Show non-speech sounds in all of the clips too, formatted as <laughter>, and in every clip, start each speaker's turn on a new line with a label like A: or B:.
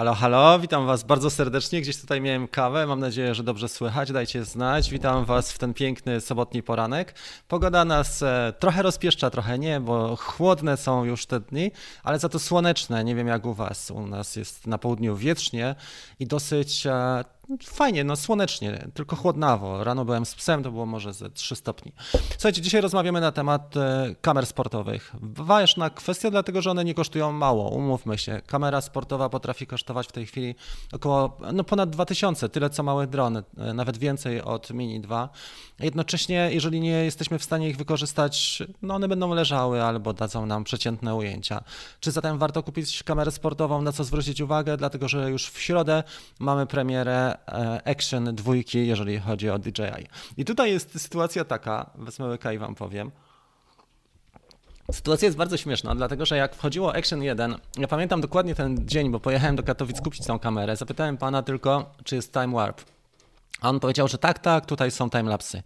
A: Halo, halo, witam Was bardzo serdecznie. Gdzieś tutaj miałem kawę, mam nadzieję, że dobrze słychać. Dajcie znać. Witam Was w ten piękny sobotni poranek. Pogoda nas e, trochę rozpieszcza, trochę nie, bo chłodne są już te dni, ale za to słoneczne. Nie wiem jak u Was. U nas jest na południu wietrznie i dosyć e, Fajnie, no słonecznie, tylko chłodnawo. Rano byłem z psem, to było może ze 3 stopni. Słuchajcie, dzisiaj rozmawiamy na temat e, kamer sportowych. Ważna kwestia, dlatego że one nie kosztują mało, umówmy się. Kamera sportowa potrafi kosztować w tej chwili około, no ponad 2000, tyle co małe drony, e, nawet więcej od Mini 2. Jednocześnie, jeżeli nie jesteśmy w stanie ich wykorzystać, no one będą leżały albo dadzą nam przeciętne ujęcia. Czy zatem warto kupić kamerę sportową, na co zwrócić uwagę? Dlatego, że już w środę mamy premierę action dwójki, jeżeli chodzi o DJI. I tutaj jest sytuacja taka, wezmę łyka i wam powiem. Sytuacja jest bardzo śmieszna, dlatego że jak wchodziło Action 1, ja pamiętam dokładnie ten dzień, bo pojechałem do Katowic kupić tą kamerę, zapytałem pana tylko, czy jest time warp. A on powiedział, że tak, tak, tutaj są timelapsy.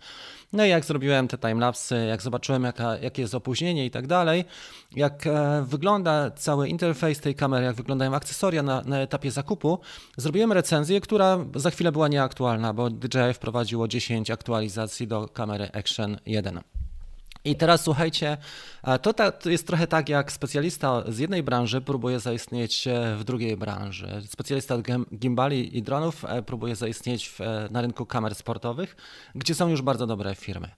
A: No i jak zrobiłem te timelapsy, jak zobaczyłem jaka, jakie jest opóźnienie i tak dalej, jak e, wygląda cały interfejs tej kamery, jak wyglądają akcesoria na, na etapie zakupu, zrobiłem recenzję, która za chwilę była nieaktualna, bo DJI wprowadziło 10 aktualizacji do kamery Action 1. I teraz słuchajcie, to, to jest trochę tak, jak specjalista z jednej branży próbuje zaistnieć e, w drugiej branży. Specjalista od gimbali i dronów e, próbuje zaistnieć w, e, na rynku kamer sportowych, gdzie są już bardzo dobre firmy.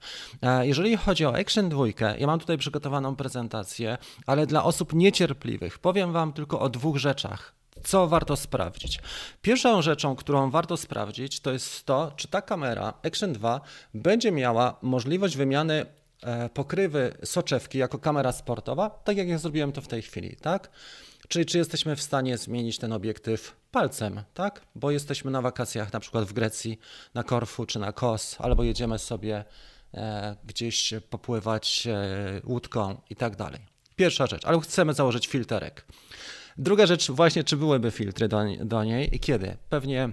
A: Jeżeli chodzi o Action 2, ja mam tutaj przygotowaną prezentację, ale dla osób niecierpliwych powiem Wam tylko o dwóch rzeczach co warto sprawdzić? Pierwszą rzeczą, którą warto sprawdzić, to jest to, czy ta kamera Action 2 będzie miała możliwość wymiany E, pokrywy soczewki jako kamera sportowa, tak jak ja zrobiłem to w tej chwili, tak? Czyli czy jesteśmy w stanie zmienić ten obiektyw palcem, tak? Bo jesteśmy na wakacjach na przykład w Grecji, na Korfu czy na Kos, albo jedziemy sobie e, gdzieś popływać e, łódką i tak dalej. Pierwsza rzecz, ale chcemy założyć filterek. Druga rzecz, właśnie, czy byłyby filtry do, do niej i kiedy? Pewnie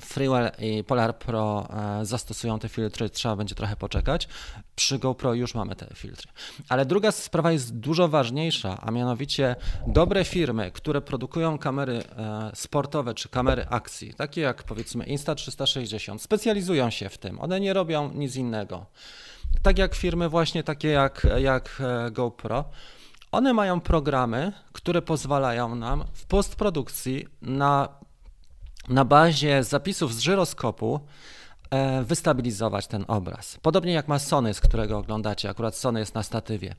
A: Freewell i Polar Pro e, zastosują te filtry, trzeba będzie trochę poczekać. Przy GoPro już mamy te filtry. Ale druga sprawa jest dużo ważniejsza, a mianowicie dobre firmy, które produkują kamery e, sportowe czy kamery akcji, takie jak powiedzmy Insta360, specjalizują się w tym. One nie robią nic innego. Tak jak firmy właśnie takie jak, jak e, GoPro, one mają programy, które pozwalają nam w postprodukcji na na bazie zapisów z żyroskopu e, wystabilizować ten obraz. Podobnie jak ma Sony, z którego oglądacie, akurat Sony jest na statywie,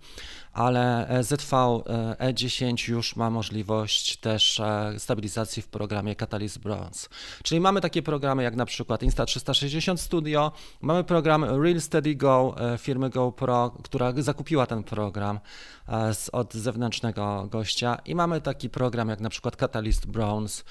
A: ale ZV E10 już ma możliwość też e, stabilizacji w programie Catalyst Bronze. Czyli mamy takie programy jak na przykład Insta360 Studio, mamy program Real Steady Go e, firmy GoPro, która zakupiła ten program od zewnętrznego gościa i mamy taki program jak na przykład Catalyst Bronze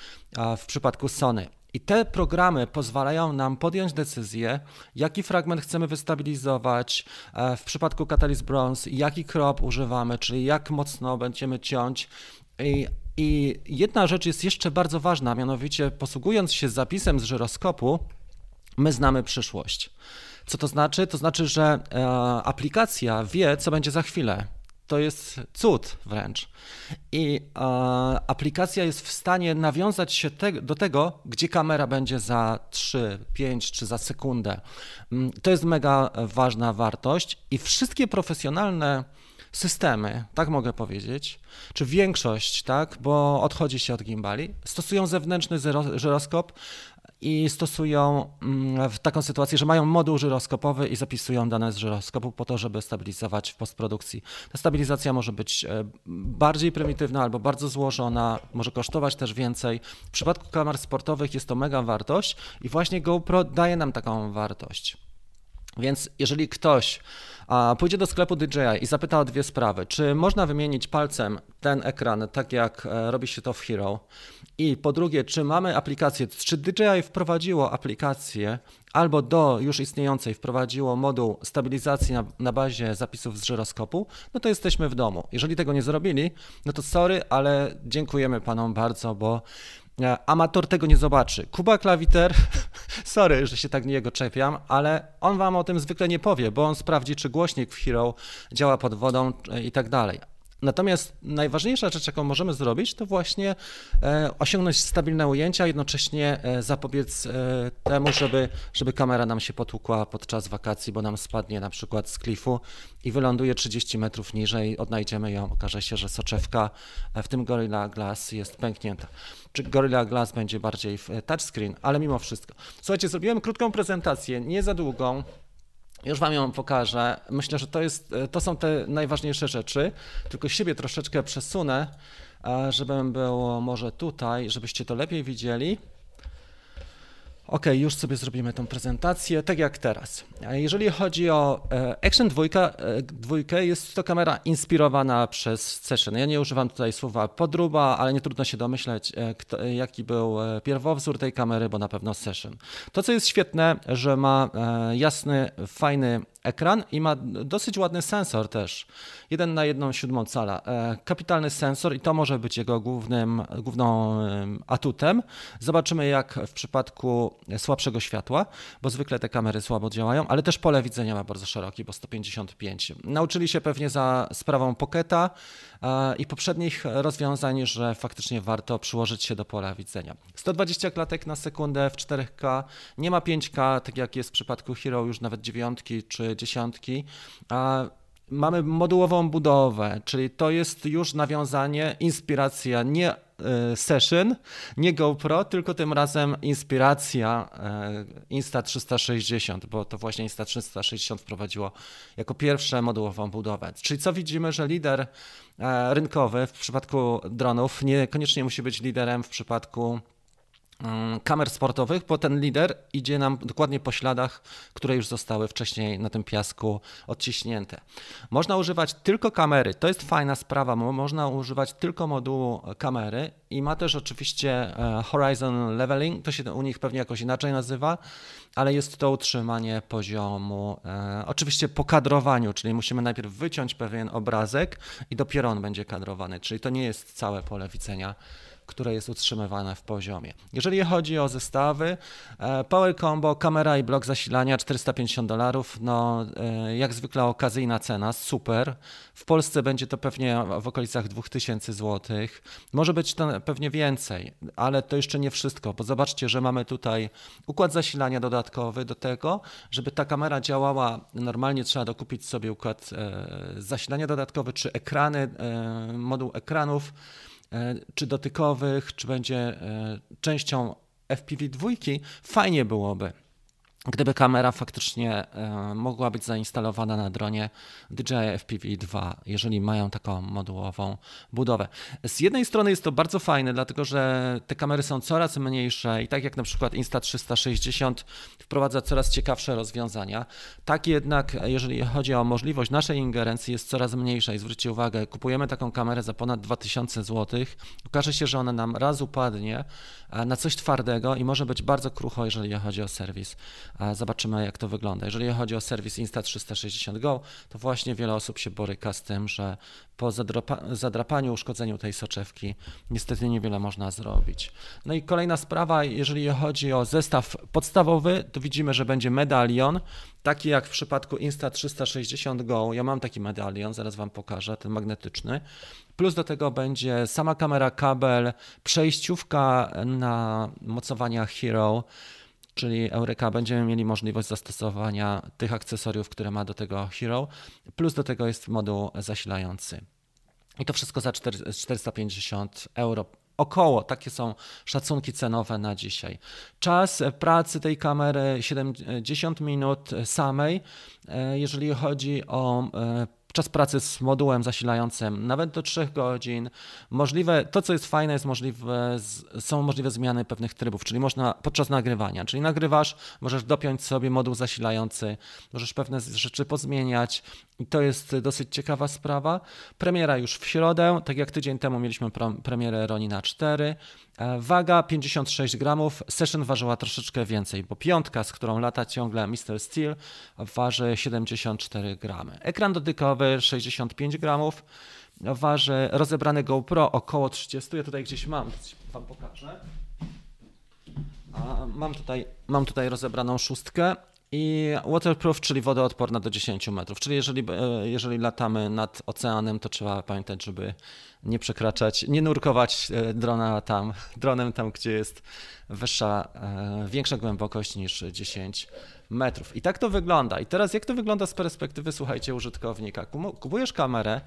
A: w przypadku Sony. I te programy pozwalają nam podjąć decyzję, jaki fragment chcemy wystabilizować e, w przypadku Catalyst Bronze, jaki crop używamy, czyli jak mocno będziemy ciąć. I, I jedna rzecz jest jeszcze bardzo ważna, mianowicie posługując się zapisem z żyroskopu, my znamy przyszłość. Co to znaczy? To znaczy, że e, aplikacja wie, co będzie za chwilę to jest cud wręcz. I e, aplikacja jest w stanie nawiązać się te, do tego, gdzie kamera będzie za 3, 5 czy za sekundę. Mm, to jest mega ważna wartość i wszystkie profesjonalne systemy, tak mogę powiedzieć, czy większość, tak, bo odchodzi się od gimbali, stosują zewnętrzny żyroskop, i stosują mm, w taką sytuację, że mają moduł żyroskopowy i zapisują dane z żyroskopu po to, żeby stabilizować w postprodukcji. Ta stabilizacja może być e, bardziej prymitywna albo bardzo złożona, może kosztować też więcej. W przypadku kamer sportowych jest to mega wartość i właśnie GoPro daje nam taką wartość. Więc jeżeli ktoś a pójdzie do sklepu DJI i zapyta o dwie sprawy. Czy można wymienić palcem ten ekran, tak jak e, robi się to w Hero? I po drugie, czy mamy aplikację, czy DJI wprowadziło aplikację albo do już istniejącej wprowadziło moduł stabilizacji na, na bazie zapisów z żyroskopu, no to jesteśmy w domu. Jeżeli tego nie zrobili, no to sorry, ale dziękujemy panom bardzo, bo amator tego nie zobaczy. Kuba Klawiter, <laughs> sorry, że się tak niego czepiam, ale on wam o tym zwykle nie powie, bo on sprawdzi, czy głośnik w Hero działa pod wodą e, i tak dalej Natomiast najważniejsza rzecz, jaką możemy zrobić, to właśnie e, osiągnąć stabilne ujęcia, jednocześnie e, zapobiec e, temu, żeby, żeby kamera nam się potłukła podczas wakacji, bo nam spadnie na przykład z klifu i wyląduje 30 metrów niżej, odnajdziemy ją, okaże się, że soczewka w tym Gorilla Glass jest pęknięta. Czy Gorilla Glass będzie bardziej w touchscreen, ale mimo wszystko. Słuchajcie, zrobiłem krótką prezentację, nie za długą, już Wam ją pokażę. Myślę, że to, jest, to są te najważniejsze rzeczy. Tylko siebie troszeczkę przesunę, żebym był może tutaj, żebyście to lepiej widzieli. Ok, już sobie zrobimy tą prezentację, tak jak teraz. Jeżeli chodzi o e, Action 2, 2, e, jest to kamera inspirowana przez Session. Ja nie używam tutaj słowa podruba, ale nie trudno się domyśleć, e, kto, jaki był pierwowzór tej kamery, bo na pewno Session. To, co jest świetne, że ma jasny, fajny ekran i ma dosyć ładny sensor też. Jeden na jedną siódmą cala. E, kapitalny sensor i to może być jego głównym, główną atutem. Zobaczymy jak w przypadku słabszego światła, bo zwykle te kamery słabo działają, ale też pole widzenia ma bardzo szerokie, bo 155. Nauczyli się pewnie za sprawą Pocketa e, i poprzednich rozwiązań, że faktycznie warto przyłożyć się do pola widzenia. 120 klatek na sekundę w 4K, nie ma 5K, tak jak jest w przypadku Hero już nawet dziewiątki czy dziesiątki. Mamy modułową budowę, czyli to jest już nawiązanie, inspiracja nie e, session, nie GoPro, tylko tym razem inspiracja e, Insta360, bo to właśnie Insta360 wprowadziło jako pierwsze modułową budowę. Czyli co widzimy, że lider e, rynkowy w przypadku dronów niekoniecznie musi być liderem w przypadku kamer sportowych, bo ten lider idzie nam dokładnie po śladach, które już zostały wcześniej na tym piasku odciśnięte. Można używać tylko kamery, to jest fajna sprawa, można używać tylko modułu kamery i ma też oczywiście e, Horizon Leveling, to się u nich pewnie jakoś inaczej nazywa, ale jest to utrzymanie poziomu, e, oczywiście po kadrowaniu, czyli musimy najpierw wyciąć pewien obrazek i dopiero on będzie kadrowany, czyli to nie jest całe pole widzenia które jest utrzymywane w poziomie. Jeżeli chodzi o zestawy, e, Power Combo, kamera i blok zasilania 450 dolarów, no e, jak zwykle okazyjna cena, super. W Polsce będzie to pewnie w okolicach 2000 zł. Może być to pewnie więcej, ale to jeszcze nie wszystko, bo zobaczcie, że mamy tutaj układ zasilania dodatkowy do tego, żeby ta kamera działała normalnie, trzeba dokupić sobie układ e, zasilania dodatkowy, czy ekrany, moduł ekranów, czy dotykowych, czy będzie e, częścią FPV2, fajnie byłoby, gdyby kamera faktycznie e, mogła być zainstalowana na dronie DJI FPV-2, jeżeli mają taką modułową budowę. Z jednej strony jest to bardzo fajne, dlatego że te kamery są coraz mniejsze i tak jak na przykład Insta360 wprowadza coraz ciekawsze rozwiązania, tak jednak jeżeli chodzi o możliwość naszej ingerencji jest coraz mniejsza i zwróćcie uwagę, kupujemy taką kamerę za ponad 2000 zł, okaże się, że ona nam raz upadnie na coś twardego i może być bardzo krucho, jeżeli chodzi o serwis Zobaczymy, jak to wygląda. Jeżeli chodzi o serwis Insta360 Go, to właśnie wiele osób się boryka z tym, że po zadrapaniu, uszkodzeniu tej soczewki niestety niewiele można zrobić. No i kolejna sprawa, jeżeli chodzi o zestaw podstawowy, to widzimy, że będzie medalion, taki jak w przypadku Insta360 Go. Ja mam taki medalion, zaraz Wam pokażę, ten magnetyczny. Plus do tego będzie sama kamera, kabel, przejściówka na mocowania Hero, czyli Eureka, będziemy mieli możliwość zastosowania tych akcesoriów, które ma do tego Hero, plus do tego jest moduł zasilający. I to wszystko za 450 euro. Około, takie są szacunki cenowe na dzisiaj. Czas pracy tej kamery 70 minut samej, e, jeżeli chodzi o e, czas pracy z modułem zasilającym nawet do 3 godzin. Możliwe, to co jest fajne, jest możliwe, są możliwe zmiany pewnych trybów, czyli można podczas nagrywania, czyli nagrywasz, możesz dopiąć sobie moduł zasilający, możesz pewne rzeczy pozmieniać i to jest dosyć ciekawa sprawa. Premiera już w środę, tak jak tydzień temu mieliśmy premierę Ronina 4. E, waga 56 gramów, Session ważyła troszeczkę więcej, bo piątka, z którą lata ciągle Mr. Steel, waży 74 gramy. Ekran dotykowy 65 gramów, waży rozebrany GoPro około 30. Ja tutaj gdzieś mam, wam pokażę. Mam tutaj, mam tutaj rozebraną szóstkę i waterproof, czyli wodoodporna do 10 metrów. Czyli jeżeli, e, jeżeli latamy nad oceanem, to trzeba pamiętać, żeby nie przekraczać, nie nurkować e, drona tam, <laughs> dronem tam, gdzie jest wyższa, e, większa głębokość niż 10 metrów. I tak to wygląda. I teraz jak to wygląda z perspektywy, słuchajcie, użytkownika? Kupujesz kamerę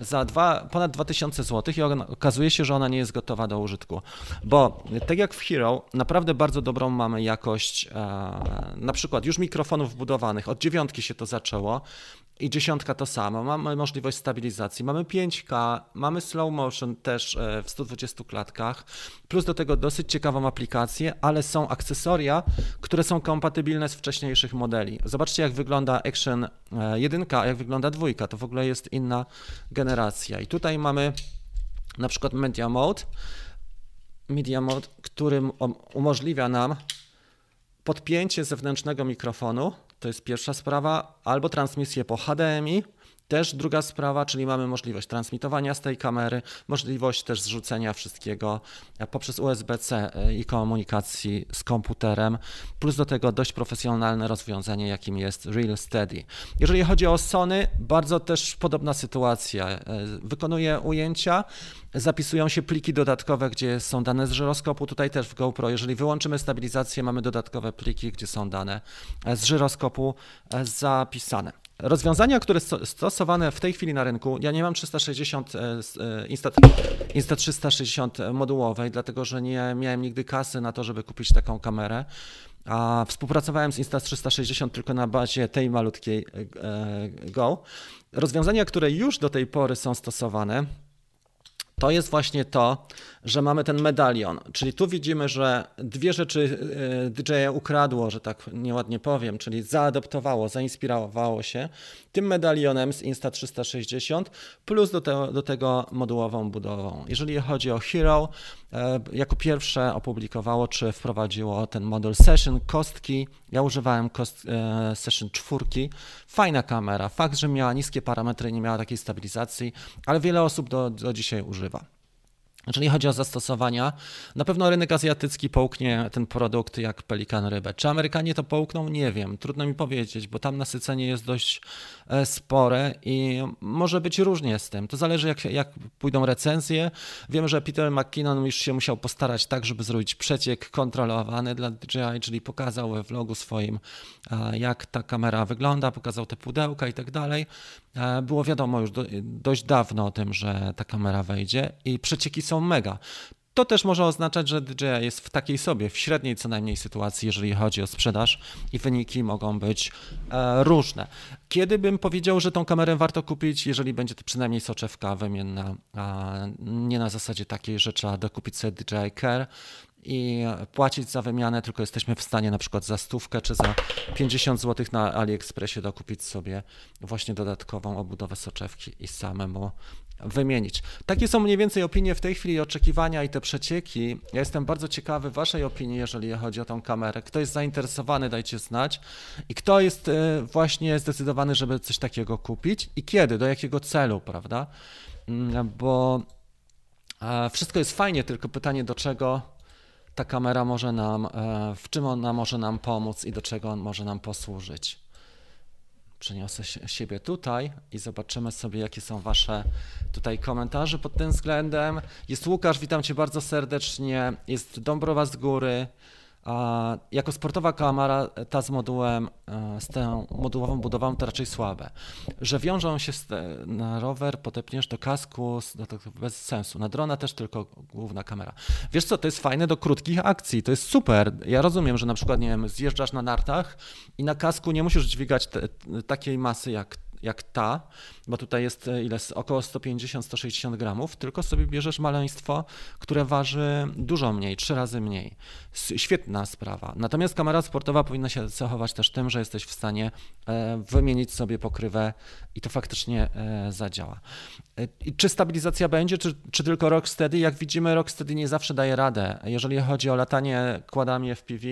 A: za dwa, ponad 2000 zł i okazuje się, że ona nie jest gotowa do użytku. Bo tak jak w Hero, naprawdę bardzo dobrą mamy jakość, e, na przykład już mikrofonów wbudowanych, od dziewiątki się to zaczęło, i dziesiątka to samo. Mamy możliwość stabilizacji, mamy 5K, mamy slow motion też e, w 120 klatkach, plus do tego dosyć ciekawą aplikację, ale są akcesoria, które są kompatybilne z wcześniejszych modeli. Zobaczcie, jak wygląda Action 1, e, a jak wygląda dwójka. To w ogóle jest inna generacja. I tutaj mamy na przykład Media Mode, Media Mode, który umożliwia nam podpięcie zewnętrznego mikrofonu to jest pierwsza sprawa, albo transmisję po HDMI, też druga sprawa, czyli mamy możliwość transmitowania z tej kamery, możliwość też zrzucenia wszystkiego poprzez USB-C e, i komunikacji z komputerem, plus do tego dość profesjonalne rozwiązanie, jakim jest Real Steady. Jeżeli chodzi o Sony, bardzo też podobna sytuacja. E, wykonuje ujęcia, zapisują się pliki dodatkowe, gdzie są dane z żyroskopu. Tutaj też w GoPro, jeżeli wyłączymy stabilizację, mamy dodatkowe pliki, gdzie są dane z żyroskopu e, zapisane. Rozwiązania, które są stosowane w tej chwili na rynku, ja nie mam 360 Insta, Insta 360 modułowej, dlatego że nie miałem nigdy kasy na to, żeby kupić taką kamerę. A współpracowałem z Insta 360 tylko na bazie tej malutkiej e, Go. Rozwiązania, które już do tej pory są stosowane, to jest właśnie to, że mamy ten medalion. Czyli tu widzimy, że dwie rzeczy e, DJ ukradło, że tak nieładnie powiem, czyli zaadoptowało, zainspirowało się tym medalionem z Insta360 plus do, te, do tego modułową budową. Jeżeli chodzi o Hero, jako pierwsze opublikowało czy wprowadziło ten model Session kostki. Ja używałem kost, e, Session 4. Fajna kamera. Fakt, że miała niskie parametry, nie miała takiej stabilizacji, ale wiele osób do, do dzisiaj używa. Jeżeli chodzi o zastosowania, na pewno rynek azjatycki połknie ten produkt jak pelikan rybę. Czy Amerykanie to połkną? Nie wiem, trudno mi powiedzieć, bo tam nasycenie jest dość e, spore i może być różnie z tym. To zależy jak, jak pójdą recenzje. Wiem, że Peter McKinnon już się musiał postarać tak, żeby zrobić przeciek kontrolowany dla DJI, czyli pokazał we vlogu swoim, e, jak ta kamera wygląda, pokazał te pudełka i tak dalej. E, było wiadomo już do, dość dawno o tym, że ta kamera wejdzie i przecieki są mega. To też może oznaczać, że DJI jest w takiej sobie, w średniej co najmniej sytuacji, jeżeli chodzi o sprzedaż i wyniki mogą być e, różne. Kiedy bym powiedział, że tą kamerę warto kupić, jeżeli będzie to przynajmniej soczewka wymienna, nie na zasadzie takiej, że trzeba dokupić sobie DJI Care, i płacić za wymianę, tylko jesteśmy w stanie na przykład za stówkę czy za 50 zł na AliExpressie dokupić sobie właśnie dodatkową obudowę soczewki i samemu wymienić. Takie są mniej więcej opinie w tej chwili, oczekiwania i te przecieki. Ja jestem bardzo ciekawy Waszej opinii, jeżeli chodzi o tą kamerę. Kto jest zainteresowany, dajcie znać. I kto jest e, właśnie zdecydowany, żeby coś takiego kupić i kiedy, do jakiego celu, prawda? Mm, bo e, wszystko jest fajnie, tylko pytanie do czego ta kamera może nam, e, w czym ona może nam pomóc i do czego on może nam posłużyć. Przeniosę siebie tutaj i zobaczymy sobie, jakie są Wasze tutaj komentarze pod tym względem. Jest Łukasz, witam Cię bardzo serdecznie. Jest Dąbrowa z Góry. Jako sportowa kamera ta z modułem, e, z tą modułową budową to raczej słabe. Że wiążą się na rower, potepniesz do kasku, no to bez sensu. Na drona też tylko główna kamera. Wiesz co, to jest fajne do krótkich akcji, to jest super. Ja rozumiem, że na przykład, nie wiem, zjeżdżasz na nartach i na kasku nie musisz dźwigać te, takiej masy jak jak ta, bo tutaj jest e, ile, około 150-160 gramów, tylko sobie bierzesz maleństwo, które waży dużo mniej, trzy razy mniej. Świetna sprawa. Natomiast kamera sportowa powinna się cechować też tym, że jesteś w stanie e, wymienić sobie pokrywę i to faktycznie e, zadziała. I czy stabilizacja będzie, czy, czy tylko Rocksteady? Jak widzimy, Rocksteady nie zawsze daje radę. Jeżeli chodzi o latanie kładami FPV,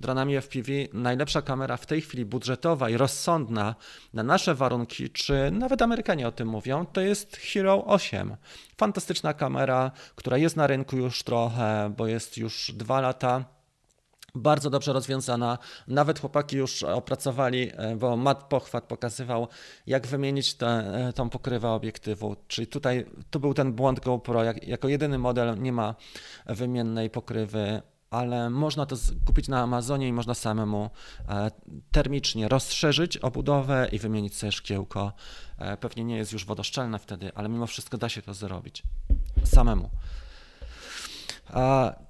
A: dronami FPV, najlepsza kamera w tej chwili budżetowa i rozsądna na nasze warunki, czy nawet Amerykanie o tym mówią, to jest Hero 8. Fantastyczna kamera, która jest na rynku już trochę, bo jest już dwa lata bardzo dobrze rozwiązana. Nawet chłopaki już opracowali, e, bo Matt Pochwat pokazywał, jak wymienić tę tą pokrywę obiektywu. Czyli tutaj tu był ten błąd GoPro. Jak, jako jedyny model nie ma wymiennej pokrywy ale można to kupić na Amazonie i można samemu e, termicznie rozszerzyć obudowę i wymienić sobie szkiełko. E, pewnie nie jest już wodoszczelne wtedy, ale mimo wszystko da się to zrobić samemu.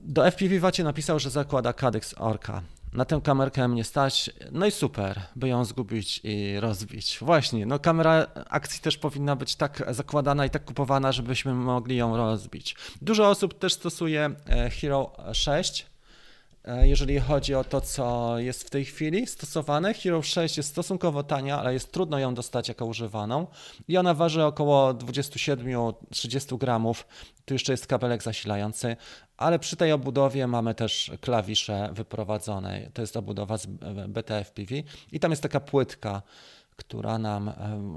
A: Do FPV Wacie napisał, że zakłada Cadex Orca. Na tę kamerkę mnie stać, no i super, by ją zgubić i rozbić. Właśnie, no kamera akcji też powinna być tak zakładana i tak kupowana, żebyśmy mogli ją rozbić. Dużo osób też stosuje e, Hero 6, e, jeżeli chodzi o to, co jest w tej chwili stosowane. Hero 6 jest stosunkowo tania, ale jest trudno ją dostać jako używaną i ona waży około 27-30 gramów. Tu jeszcze jest kabelek zasilający, ale przy tej obudowie mamy też klawisze wyprowadzone. To jest obudowa z BTFPV i tam jest taka płytka, która nam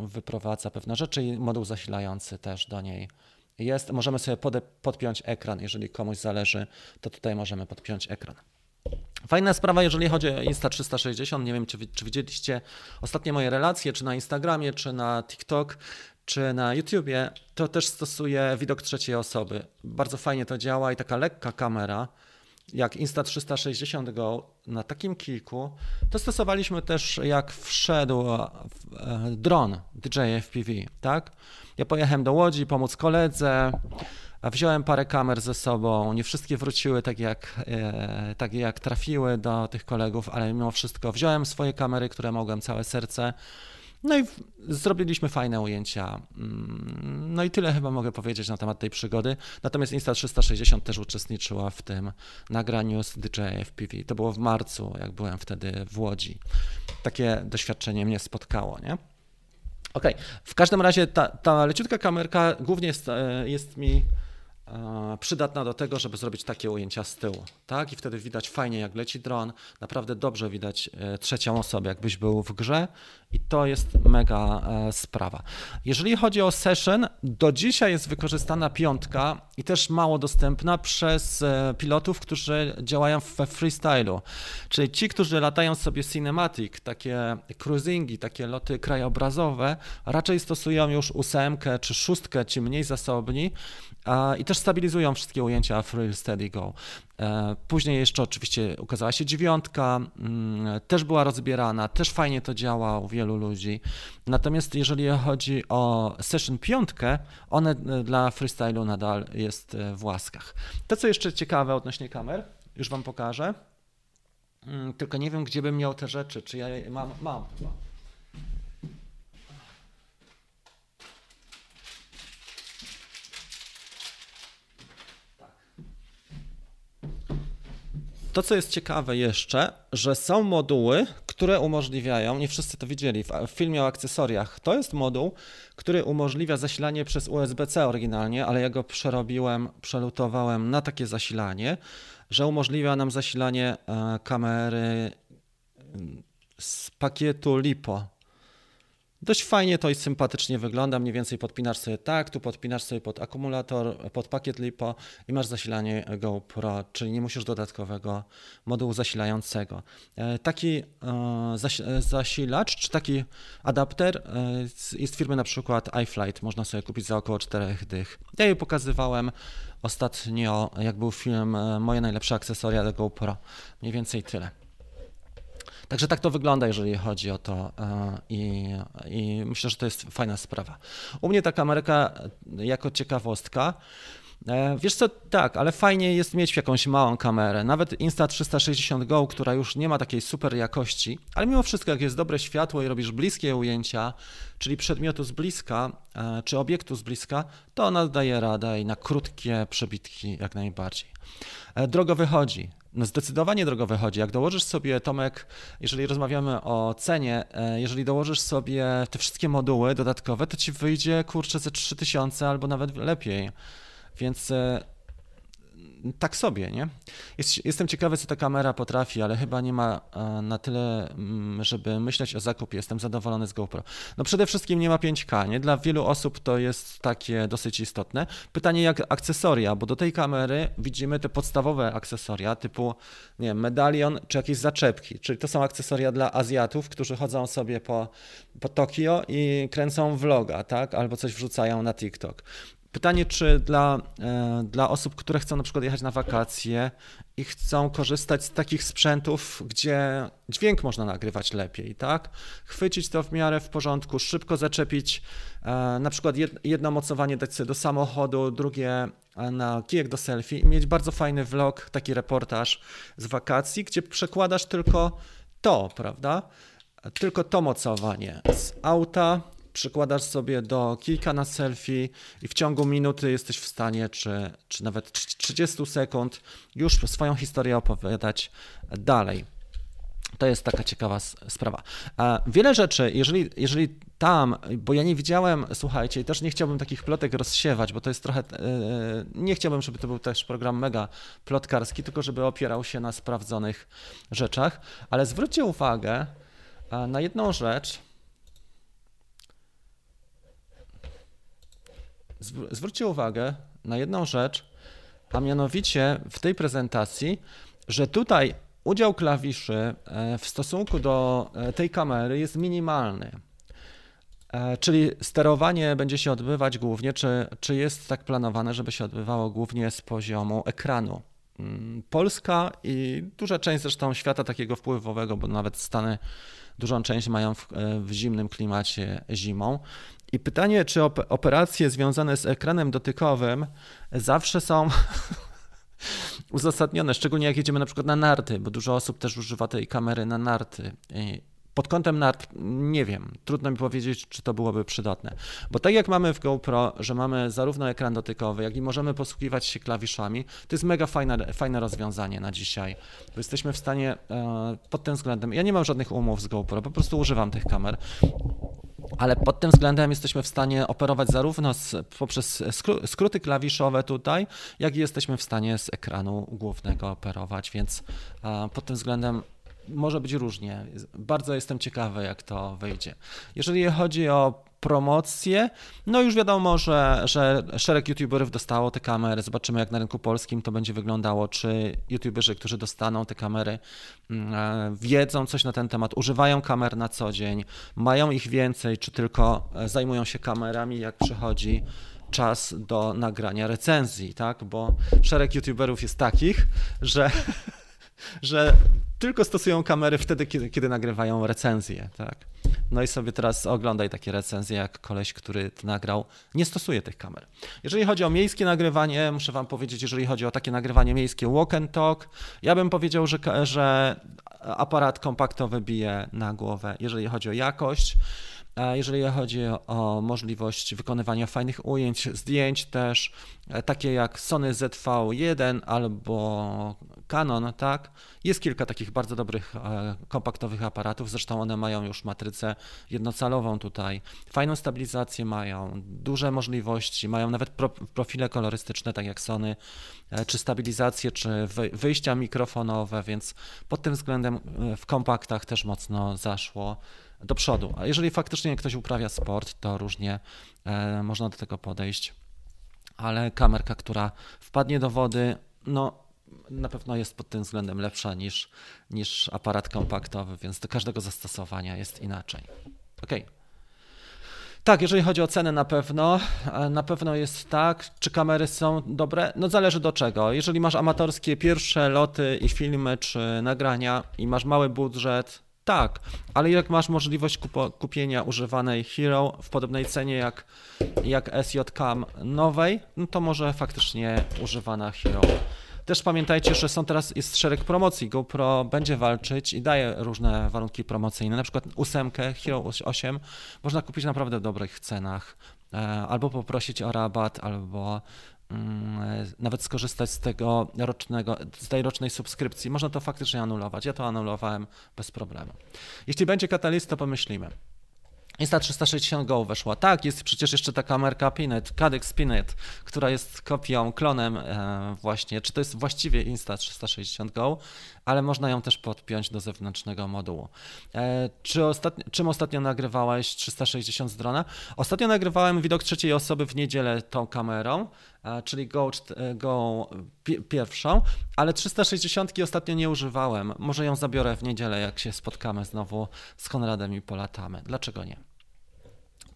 A: wyprowadza pewne rzeczy i moduł zasilający też do niej jest. Możemy sobie podpiąć ekran, jeżeli komuś zależy, to tutaj możemy podpiąć ekran. Fajna sprawa, jeżeli chodzi o Insta360. Nie wiem, czy, czy widzieliście ostatnie moje relacje, czy na Instagramie, czy na TikTok czy na YouTubie, to też stosuje widok trzeciej osoby. Bardzo fajnie to działa i taka lekka kamera, jak Insta360 Go na takim kilku, to stosowaliśmy też jak wszedł e, dron DJI FPV, tak? Ja pojechałem do Łodzi pomóc koledze, wziąłem parę kamer ze sobą, nie wszystkie wróciły tak jak, e, tak jak trafiły do tych kolegów, ale mimo wszystko wziąłem swoje kamery, które mogłem całe serce no i zrobiliśmy fajne ujęcia. Mm, no i tyle chyba mogę powiedzieć na temat tej przygody. Natomiast Insta360 też uczestniczyła w tym nagraniu z DJI FPV. To było w marcu, jak byłem wtedy w Łodzi. Takie doświadczenie mnie spotkało, nie? Okej, okay. w każdym razie ta, ta leciutka kamerka głównie jest, e, jest mi przydatna do tego, żeby zrobić takie ujęcia z tyłu. Tak? I wtedy widać fajnie, jak leci dron. Naprawdę dobrze widać e, trzecią osobę, jakbyś był w grze. I to jest mega e, sprawa. Jeżeli chodzi o session, do dzisiaj jest wykorzystana piątka i też mało dostępna przez e, pilotów, którzy działają we freestylu. Czyli ci, którzy latają sobie cinematic, takie cruisingi, takie loty krajobrazowe, raczej stosują już ósemkę czy szóstkę, ci mniej zasobni i też stabilizują wszystkie ujęcia Free Steady Go. E, później jeszcze oczywiście ukazała się dziewiątka, mm, też była rozbierana, też fajnie to działa u wielu ludzi. Natomiast jeżeli chodzi o Session piątkę, one e, dla freestylu nadal jest e, w łaskach. To co jeszcze ciekawe odnośnie kamer, już Wam pokażę. Mm, tylko nie wiem, gdzie bym miał te rzeczy, czy ja mam, mam. To, co jest ciekawe jeszcze, że są moduły, które umożliwiają, nie wszyscy to widzieli, w filmie o akcesoriach, to jest moduł, który umożliwia zasilanie przez USB-C oryginalnie, ale ja go przerobiłem, przelutowałem na takie zasilanie, że umożliwia nam zasilanie e, kamery mm, z pakietu LiPo Dość fajnie to i sympatycznie wygląda, mniej więcej podpinasz sobie tak, tu podpinasz sobie pod akumulator, pod pakiet LiPo i masz zasilanie GoPro, czyli nie musisz dodatkowego modułu zasilającego. E, taki e, zasilacz, czy taki adapter e, jest firmy na przykład iFlight, można sobie kupić za około 4 dych. Ja je pokazywałem ostatnio, jak był film Moje najlepsze akcesoria do GoPro, mniej więcej tyle. Także tak to wygląda, jeżeli chodzi o to e, i, i myślę, że to jest fajna sprawa. U mnie ta kamerka jako ciekawostka, e, Wiesz co, tak, ale fajnie jest mieć jakąś małą kamerę. Nawet Insta360 Go, która już nie ma takiej super jakości, ale mimo wszystko, jak jest dobre światło i robisz bliskie ujęcia, czyli przedmiotu z bliska, e, czy obiektu z bliska, to ona daje radę i na krótkie przebitki jak najbardziej. Drogo wychodzi. No zdecydowanie drogo wychodzi. Jak dołożysz sobie, Tomek, jeżeli rozmawiamy o cenie, e, jeżeli dołożysz sobie te wszystkie moduły dodatkowe, to ci wyjdzie kurczę ze 3000 albo nawet lepiej. Więc e, tak sobie, nie? Jest, jestem ciekawy, co ta kamera potrafi, ale chyba nie ma e, na tyle, mm, żeby myśleć o zakupie. Jestem zadowolony z GoPro. No przede wszystkim nie ma 5K, nie? Dla wielu osób to jest takie dosyć istotne. Pytanie jak akcesoria, bo do tej kamery widzimy te podstawowe akcesoria typu, nie wiem, medalion czy jakieś zaczepki, czyli to są akcesoria dla Azjatów, którzy chodzą sobie po, po Tokio i kręcą vloga, tak? Albo coś wrzucają na TikTok. Pytanie, czy dla, e, dla osób, które chcą na przykład jechać na wakacje i chcą korzystać z takich sprzętów, gdzie dźwięk można nagrywać lepiej, tak? Chwycić to w miarę w porządku, szybko zaczepić, e, na przykład jedno mocowanie dać sobie do samochodu, drugie e, na kijek do selfie i mieć bardzo fajny vlog, taki reportaż z wakacji, gdzie przekładasz tylko to, prawda? Tylko to mocowanie z auta przykładasz sobie do kilka na selfie i w ciągu minuty jesteś w stanie, czy, czy nawet 30 sekund, już swoją historię opowiadać dalej. To jest taka ciekawa sprawa. Wiele rzeczy, jeżeli, jeżeli tam, bo ja nie widziałem, słuchajcie, i też nie chciałbym takich plotek rozsiewać, bo to jest trochę, e, nie chciałbym, żeby to był też program mega plotkarski, tylko żeby opierał się na sprawdzonych rzeczach, ale zwróćcie uwagę na jedną rzecz, zwróćcie uwagę na jedną rzecz, a mianowicie w tej prezentacji, że tutaj udział klawiszy e, w stosunku do e, tej kamery jest minimalny. E, czyli sterowanie będzie się odbywać głównie, czy, czy jest tak planowane, żeby się odbywało głównie z poziomu ekranu. Mm, Polska i duża część zresztą świata takiego wpływowego, bo nawet Stany dużą część mają w, w zimnym klimacie zimą, i pytanie, czy operacje związane z ekranem dotykowym zawsze są <laughs> uzasadnione, szczególnie jak jedziemy na przykład na narty, bo dużo osób też używa tej kamery na narty. Pod kątem nart nie wiem, trudno mi powiedzieć, czy to byłoby przydatne. Bo tak jak mamy w GoPro, że mamy zarówno ekran dotykowy, jak i możemy posługiwać się klawiszami, to jest mega fajne, fajne rozwiązanie na dzisiaj. Bo jesteśmy w stanie e, pod tym względem, ja nie mam żadnych umów z GoPro, po prostu używam tych kamer ale pod tym względem jesteśmy w stanie operować zarówno z, poprzez skróty klawiszowe tutaj, jak i jesteśmy w stanie z ekranu głównego operować, więc pod tym względem może być różnie. Bardzo jestem ciekawy, jak to wyjdzie. Jeżeli chodzi o promocję, no już wiadomo, że, że szereg youtuberów dostało te kamery. Zobaczymy, jak na rynku polskim to będzie wyglądało. Czy youtuberzy, którzy dostaną te kamery, mm, e, wiedzą coś na ten temat, używają kamer na co dzień, mają ich więcej, czy tylko e, zajmują się kamerami, jak przychodzi czas do nagrania recenzji, tak? Bo szereg youtuberów jest takich, że <laughs> że tylko stosują kamery wtedy, kiedy, kiedy nagrywają recenzje, tak. No i sobie teraz oglądaj takie recenzje, jak koleś, który nagrał, nie stosuje tych kamer. Jeżeli chodzi o miejskie nagrywanie, muszę wam powiedzieć, jeżeli chodzi o takie nagrywanie miejskie walk and talk, ja bym powiedział, że, że aparat kompaktowy bije na głowę, jeżeli chodzi o jakość. Jeżeli chodzi o możliwość wykonywania fajnych ujęć, zdjęć też, e, takie jak Sony ZV-1 albo Canon, tak, jest kilka takich bardzo dobrych e, kompaktowych aparatów, zresztą one mają już matrycę jednocalową tutaj, fajną stabilizację mają, duże możliwości, mają nawet profile kolorystyczne, tak jak Sony, e, czy stabilizację, czy wyjścia mikrofonowe, więc pod tym względem w kompaktach też mocno zaszło do przodu. A jeżeli faktycznie ktoś uprawia sport, to różnie e, można do tego podejść. Ale kamerka, która wpadnie do wody, no na pewno jest pod tym względem lepsza niż, niż aparat kompaktowy, więc do każdego zastosowania jest inaczej. Ok. Tak, jeżeli chodzi o cenę na pewno, e, na pewno jest tak. Czy kamery są dobre? No zależy do czego. Jeżeli masz amatorskie pierwsze loty i filmy, czy nagrania i masz mały budżet, tak, ale jak masz możliwość kupo, kupienia używanej Hero w podobnej cenie jak, jak SJCam nowej, no to może faktycznie używana Hero. Też pamiętajcie, że są teraz jest szereg promocji. GoPro będzie walczyć i daje różne warunki promocyjne. Na przykład ósemkę Hero 8 można kupić naprawdę w dobrych cenach. E, albo poprosić o rabat, albo nawet skorzystać z tego rocznego, z tej rocznej subskrypcji. Można to faktycznie anulować. Ja to anulowałem bez problemu. Jeśli będzie katalist, to pomyślimy. Insta360 Go weszła. Tak, jest przecież jeszcze taka marka Pinet, Cadex Pinet, która jest kopią, klonem e, właśnie, czy to jest właściwie Insta360 Go, ale można ją też podpiąć do zewnętrznego modułu. E, czy ostatnio, czym ostatnio nagrywałeś 360 z drona? Ostatnio nagrywałem widok trzeciej osoby w niedzielę tą kamerą, e, czyli Go, Go pierwszą, ale 360 ostatnio nie używałem. Może ją zabiorę w niedzielę, jak się spotkamy znowu z Konradem i polatamy. Dlaczego nie?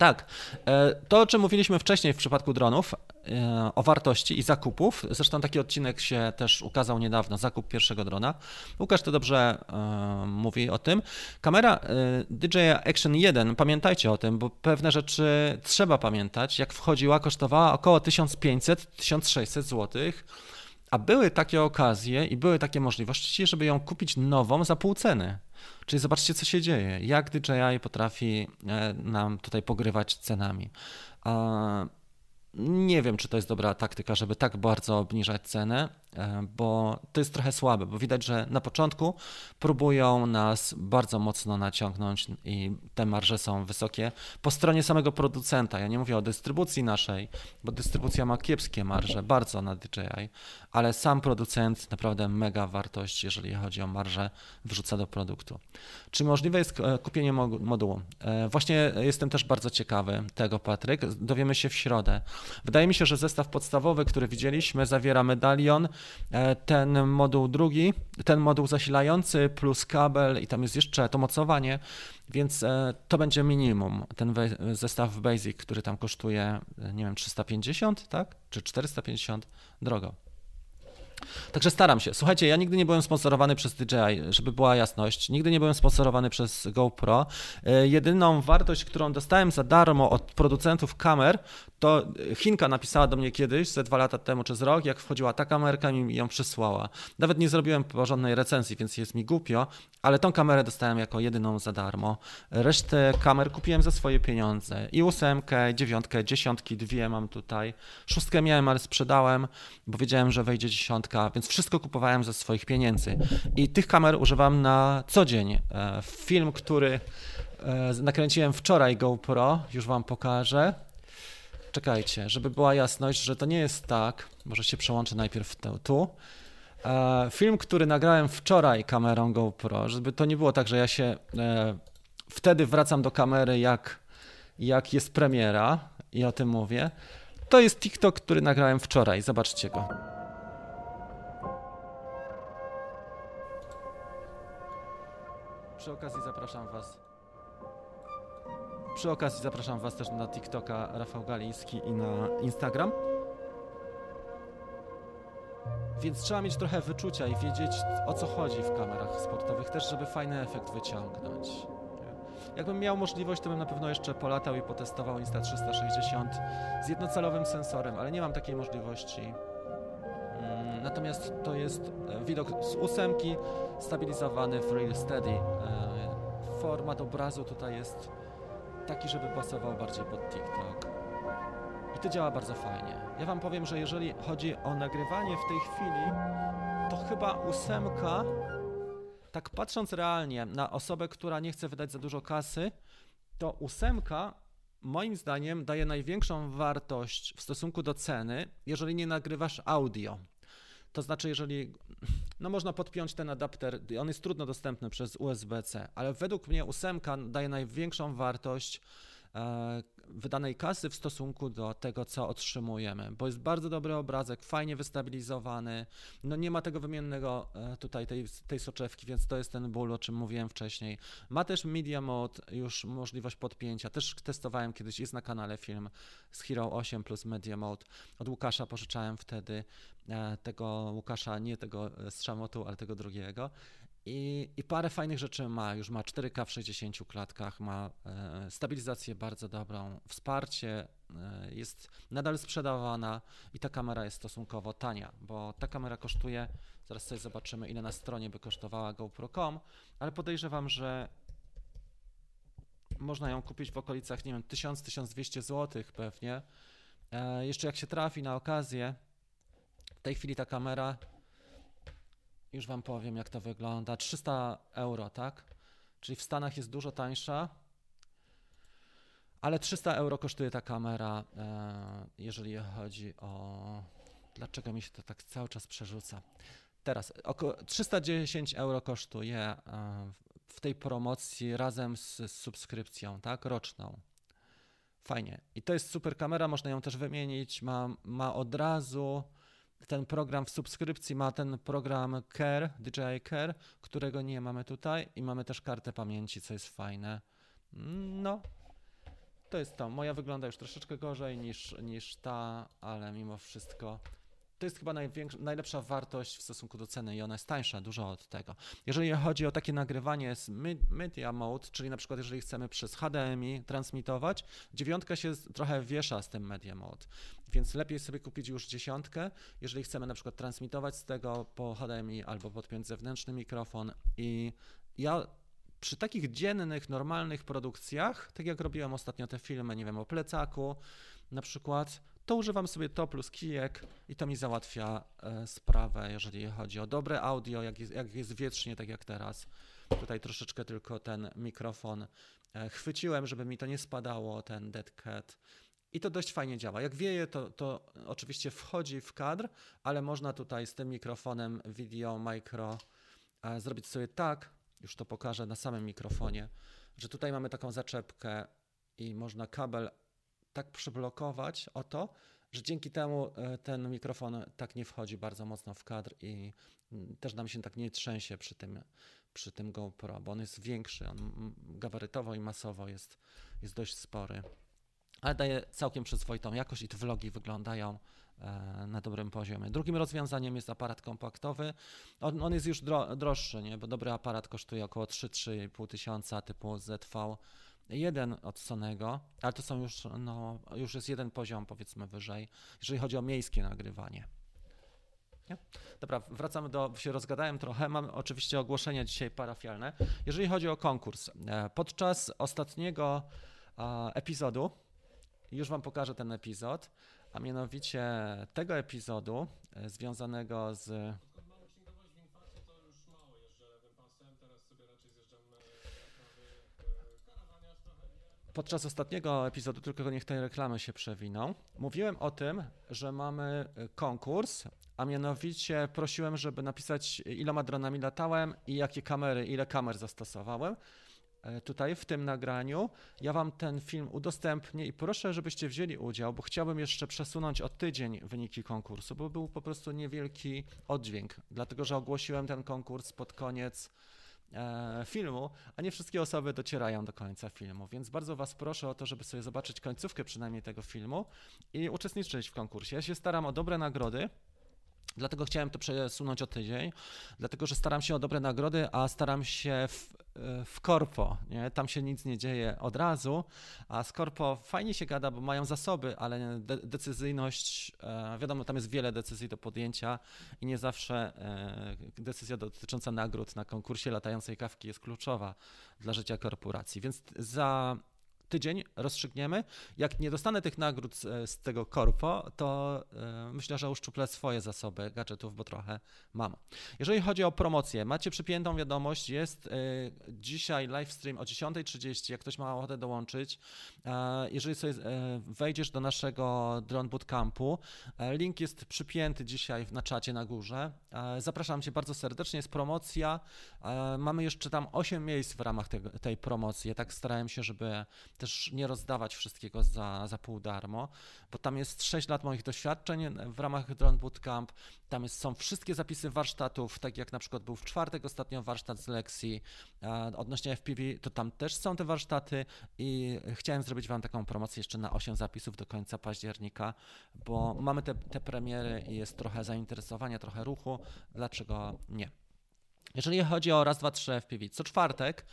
A: Tak. E, to, o czym mówiliśmy wcześniej w przypadku dronów, e, o wartości i zakupów. Zresztą taki odcinek się też ukazał niedawno, zakup pierwszego drona. Łukasz to dobrze e, mówi o tym. Kamera DJI Action 1, pamiętajcie o tym, bo pewne rzeczy trzeba pamiętać. Jak wchodziła, kosztowała około 1500-1600 zł. A były takie okazje i były takie możliwości, żeby ją kupić nową za pół ceny. Czyli zobaczcie, co się dzieje. Jak DJI potrafi e, nam tutaj pogrywać cenami. Nie wiem, czy to jest dobra taktyka, żeby tak bardzo obniżać cenę, e, bo to jest trochę słabe, bo widać, że na początku próbują nas bardzo mocno naciągnąć i te marże są wysokie po stronie samego producenta. Ja nie mówię o dystrybucji naszej, bo dystrybucja ma kiepskie marże, bardzo na DJI, ale sam producent naprawdę mega wartość, jeżeli chodzi o marżę, wrzuca do produktu. Czy możliwe jest e, kupienie modułu? E, właśnie jestem też bardzo ciekawy tego, Patryk. Dowiemy się w środę. Wydaje mi się, że zestaw podstawowy, który widzieliśmy, zawiera medalion, e, ten moduł drugi, ten moduł zasilający plus kabel i tam jest jeszcze to mocowanie, więc to będzie minimum. Ten zestaw Basic, który tam kosztuje, nie wiem, 350, tak? Czy 450? Drogo. Także staram się. Słuchajcie, ja nigdy nie byłem sponsorowany przez DJI, żeby była jasność. Nigdy nie byłem sponsorowany przez GoPro. E, jedyną wartość, którą dostałem za darmo od producentów kamer, to Chinka napisała do mnie kiedyś, ze dwa lata temu czy z rok, jak wchodziła ta kamerka i mi ją przysłała. Nawet nie zrobiłem porządnej recenzji, więc jest mi głupio, ale tą kamerę dostałem jako jedyną za darmo. Resztę kamer kupiłem za swoje pieniądze. I ósemkę, dziewiątkę, dziesiątki, dwie mam tutaj. Szóstkę miałem, ale sprzedałem, bo wiedziałem, że wejdzie dziesiątka, więc wszystko kupowałem ze swoich pieniędzy. I tych kamer używam na co dzień. E, film, który e, nakręciłem wczoraj GoPro, już wam pokażę. Czekajcie, żeby była jasność, że to nie jest tak, może się przełączę najpierw tu. E, film, który nagrałem wczoraj kamerą GoPro, żeby to nie było tak, że ja się wtedy wracam do kamery, jak, jak jest premiera i o tym mówię. To jest TikTok, który nagrałem wczoraj. Zobaczcie go. Przy okazji zapraszam Was przy okazji zapraszam Was też na TikToka Rafał Galiński i na Instagram. Więc trzeba mieć trochę wyczucia i wiedzieć o co chodzi w kamerach sportowych, też żeby fajny efekt wyciągnąć. Jakbym miał możliwość, to bym na pewno jeszcze polatał i potestował Insta360 z jednocelowym sensorem, ale nie mam takiej możliwości. Mm, natomiast to jest e, widok z ósemki, stabilizowany w Real Steady. E, format obrazu tutaj jest taki, żeby pasował bardziej pod TikTok. I to działa bardzo fajnie. Ja Wam powiem, że jeżeli chodzi o nagrywanie w tej chwili, to chyba ósemka, tak patrząc realnie na osobę, która nie chce wydać za dużo kasy, to ósemka moim zdaniem daje największą wartość w stosunku do ceny, jeżeli nie nagrywasz audio. To znaczy, jeżeli no można podpiąć ten adapter, on jest trudno dostępny przez USB-C, ale według mnie ósemka daje największą wartość wydanej kasy w stosunku do tego, co otrzymujemy, bo jest bardzo dobry obrazek, fajnie wystabilizowany, no nie ma tego wymiennego e, tutaj tej, tej soczewki, więc to jest ten ból, o czym mówiłem wcześniej. Ma też Media Mode, już możliwość podpięcia, też testowałem kiedyś, jest na kanale film z Hero 8 plus Media Mode, od Łukasza pożyczałem wtedy e, tego Łukasza, nie tego e, z Szamotu, ale tego drugiego i, I parę fajnych rzeczy ma. Już ma 4K w 60 klatkach, ma e, stabilizację bardzo dobrą, wsparcie, e, jest nadal sprzedawana i ta kamera jest stosunkowo tania, bo ta kamera kosztuje, zaraz sobie zobaczymy ile na stronie by kosztowała GoPro.com, ale podejrzewam, że można ją kupić w okolicach, nie wiem, 1000-1200 zł pewnie. E, jeszcze jak się trafi na okazję, w tej chwili ta kamera już Wam powiem, jak to wygląda. 300 euro, tak? Czyli w Stanach jest dużo tańsza. Ale 300 euro kosztuje ta kamera, e, jeżeli chodzi o. Dlaczego mi się to tak cały czas przerzuca? Teraz około 310 euro kosztuje e, w tej promocji razem z, subskrypcją, tak, roczną. Fajnie. I to jest super kamera, można ją też wymienić. Ma, ma od razu ten program w subskrypcji, ma ten program Care, DJI Care, którego nie mamy tutaj i mamy też kartę pamięci, co jest fajne. No, to jest to. Moja wygląda już troszeczkę gorzej niż, niż ta, ale mimo wszystko to jest chyba najlepsza wartość w stosunku do ceny i ona jest tańsza dużo od tego. Jeżeli chodzi o takie nagrywanie z media mode, czyli na przykład jeżeli chcemy przez HDMI transmitować, dziewiątka się trochę wiesza z tym media mode, więc lepiej sobie kupić już dziesiątkę, jeżeli chcemy na przykład transmitować z tego po HDMI albo podpiąć zewnętrzny mikrofon i ja przy takich dziennych, normalnych produkcjach, tak jak robiłem ostatnio te filmy, nie wiem, o plecaku na przykład, to używam sobie to plus kijek i to mi załatwia e, sprawę, jeżeli chodzi o dobre audio, jak jest, jak jest tak jak teraz. Tutaj troszeczkę tylko ten mikrofon e, chwyciłem, żeby mi to nie spadało, ten dead cat. I to dość fajnie działa. Jak wieje, to, to oczywiście wchodzi w kadr, ale można tutaj z tym mikrofonem video micro e, zrobić sobie tak, już to pokażę na samym mikrofonie, że tutaj mamy taką zaczepkę i można kabel tak przyblokować o to, że dzięki temu e, ten mikrofon tak nie wchodzi bardzo mocno w kadr i mm, też nam się tak nie trzęsie przy tym, przy tym GoPro, bo on jest większy, on gabarytowo i masowo jest, jest dość spory. Ale daje całkiem przyzwoitą jakość i te vlogi wyglądają e, na dobrym poziomie. Drugim rozwiązaniem jest aparat kompaktowy. On, on jest już dro, droższy, nie? bo dobry aparat kosztuje około 3-3,5 tysiąca typu ZV jeden od Sonego, ale to są już, no, już jest jeden poziom powiedzmy wyżej, jeżeli chodzi o miejskie nagrywanie. Nie? Dobra, wracamy do, się rozgadałem trochę, mam oczywiście ogłoszenia dzisiaj parafialne. Jeżeli chodzi o konkurs, e, podczas ostatniego epizodu, już Wam pokażę ten epizod, a mianowicie tego epizodu e, związanego z Podczas ostatniego epizodu, tylko niech te reklamy się przewiną, mówiłem o tym, że mamy konkurs, a mianowicie prosiłem, żeby napisać iloma dronami latałem i jakie kamery, ile kamer zastosowałem. E, tutaj w tym nagraniu ja Wam ten film udostępnię i proszę, żebyście wzięli udział, bo chciałbym jeszcze przesunąć o tydzień wyniki konkursu, bo był po prostu niewielki oddźwięk, dlatego że ogłosiłem ten konkurs pod koniec filmu, a nie wszystkie osoby docierają do końca filmu, więc bardzo Was proszę o to, żeby sobie zobaczyć końcówkę przynajmniej tego filmu i uczestniczyć w konkursie. Ja się staram o dobre nagrody. Dlatego chciałem to przesunąć o tydzień, dlatego że staram się o dobre nagrody, a staram się w, w korpo. Nie? Tam się nic nie dzieje od razu, a z korpo fajnie się gada, bo mają zasoby, ale de decyzyjność, e, wiadomo, tam jest wiele decyzji do podjęcia i nie zawsze e, decyzja dotycząca nagród na konkursie latającej kawki jest kluczowa dla życia korporacji. Więc za tydzień rozstrzygniemy. Jak nie dostanę tych nagród z, z tego korpo, to y, myślę, że uszczuplę swoje zasoby gadżetów, bo trochę mam. Jeżeli chodzi o promocję, macie przypiętą wiadomość, jest y, dzisiaj livestream o 10.30, jak ktoś ma ochotę dołączyć. Y, jeżeli sobie wejdziesz do naszego Drone Bootcampu, link jest przypięty dzisiaj na czacie na górze. Zapraszam Cię bardzo serdecznie, jest promocja. Mamy jeszcze tam 8 miejsc w ramach tego, tej promocji. Ja tak starałem się, żeby też nie rozdawać wszystkiego za, za pół darmo, bo tam jest 6 lat moich doświadczeń w ramach Drone Bootcamp, tam jest, są wszystkie zapisy warsztatów, tak jak na przykład był w czwartek ostatnio warsztat z lekcji odnośnie FPV, to tam też są te warsztaty i chciałem zrobić Wam taką promocję jeszcze na 8 zapisów do końca października, bo mamy te, te premiery i jest trochę zainteresowania, trochę ruchu, dlaczego nie? Jeżeli chodzi o raz, dwa, trzy FPV, co czwartek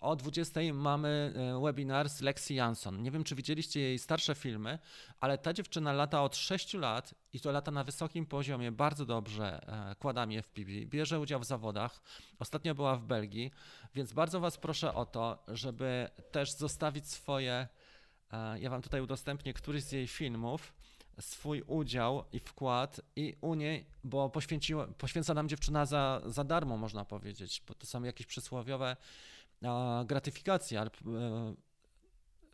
A: o 20 mamy e, webinar z Lexi Jansson. Nie wiem, czy widzieliście jej starsze filmy, ale ta dziewczyna lata od 6 lat i to lata na wysokim poziomie, bardzo dobrze e, kładami FPV, bierze udział w zawodach. Ostatnio była w Belgii, więc bardzo Was proszę o to, żeby też zostawić swoje. E, ja Wam tutaj udostępnię któryś z jej filmów swój udział i wkład i u niej, bo poświęciła, poświęca nam dziewczyna za, za darmo, można powiedzieć, bo to są jakieś przysłowiowe gratyfikacje, ale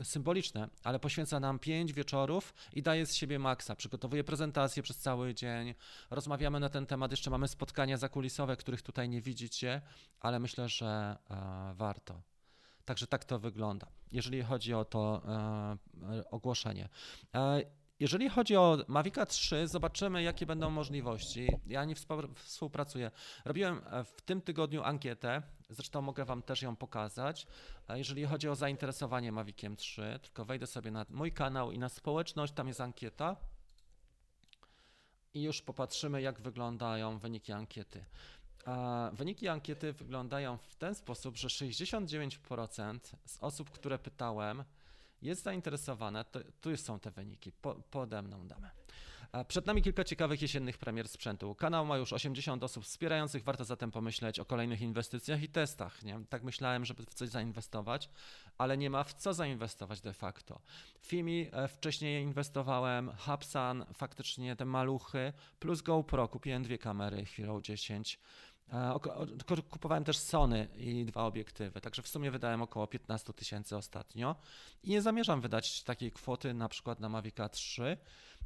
A: symboliczne, ale poświęca nam pięć wieczorów i daje z siebie maksa. Przygotowuje prezentację przez cały dzień, rozmawiamy na ten temat, jeszcze mamy spotkania zakulisowe, których tutaj nie widzicie, ale myślę, że e, warto. Także tak to wygląda, jeżeli chodzi o to e, ogłoszenie. E, jeżeli chodzi o Mavica 3, zobaczymy, jakie będą możliwości. Ja nie współpracuję. Robiłem e, w tym tygodniu ankietę, zresztą mogę Wam też ją pokazać. Jeżeli chodzi o zainteresowanie Maviciem 3, tylko wejdę sobie na mój kanał i na społeczność, tam jest ankieta. I już popatrzymy, jak wyglądają wyniki ankiety. Wyniki ankiety wyglądają w ten sposób, że 69% z osób, które pytałem, jest zainteresowana, to, tu są te wyniki, po, pode mną damy. Przed nami kilka ciekawych jesiennych premier sprzętu. Kanał ma już 80 osób wspierających, warto zatem pomyśleć o kolejnych inwestycjach i testach. Nie? Tak myślałem, żeby w coś zainwestować, ale nie ma w co zainwestować de facto. Fimi e, wcześniej inwestowałem, Hubsan, faktycznie te maluchy, plus GoPro, kupiłem dwie kamery Hero 10, Kupowałem też Sony i dwa obiektywy, także w sumie wydałem około 15 tysięcy ostatnio i nie zamierzam wydać takiej kwoty na przykład na Mavic 3,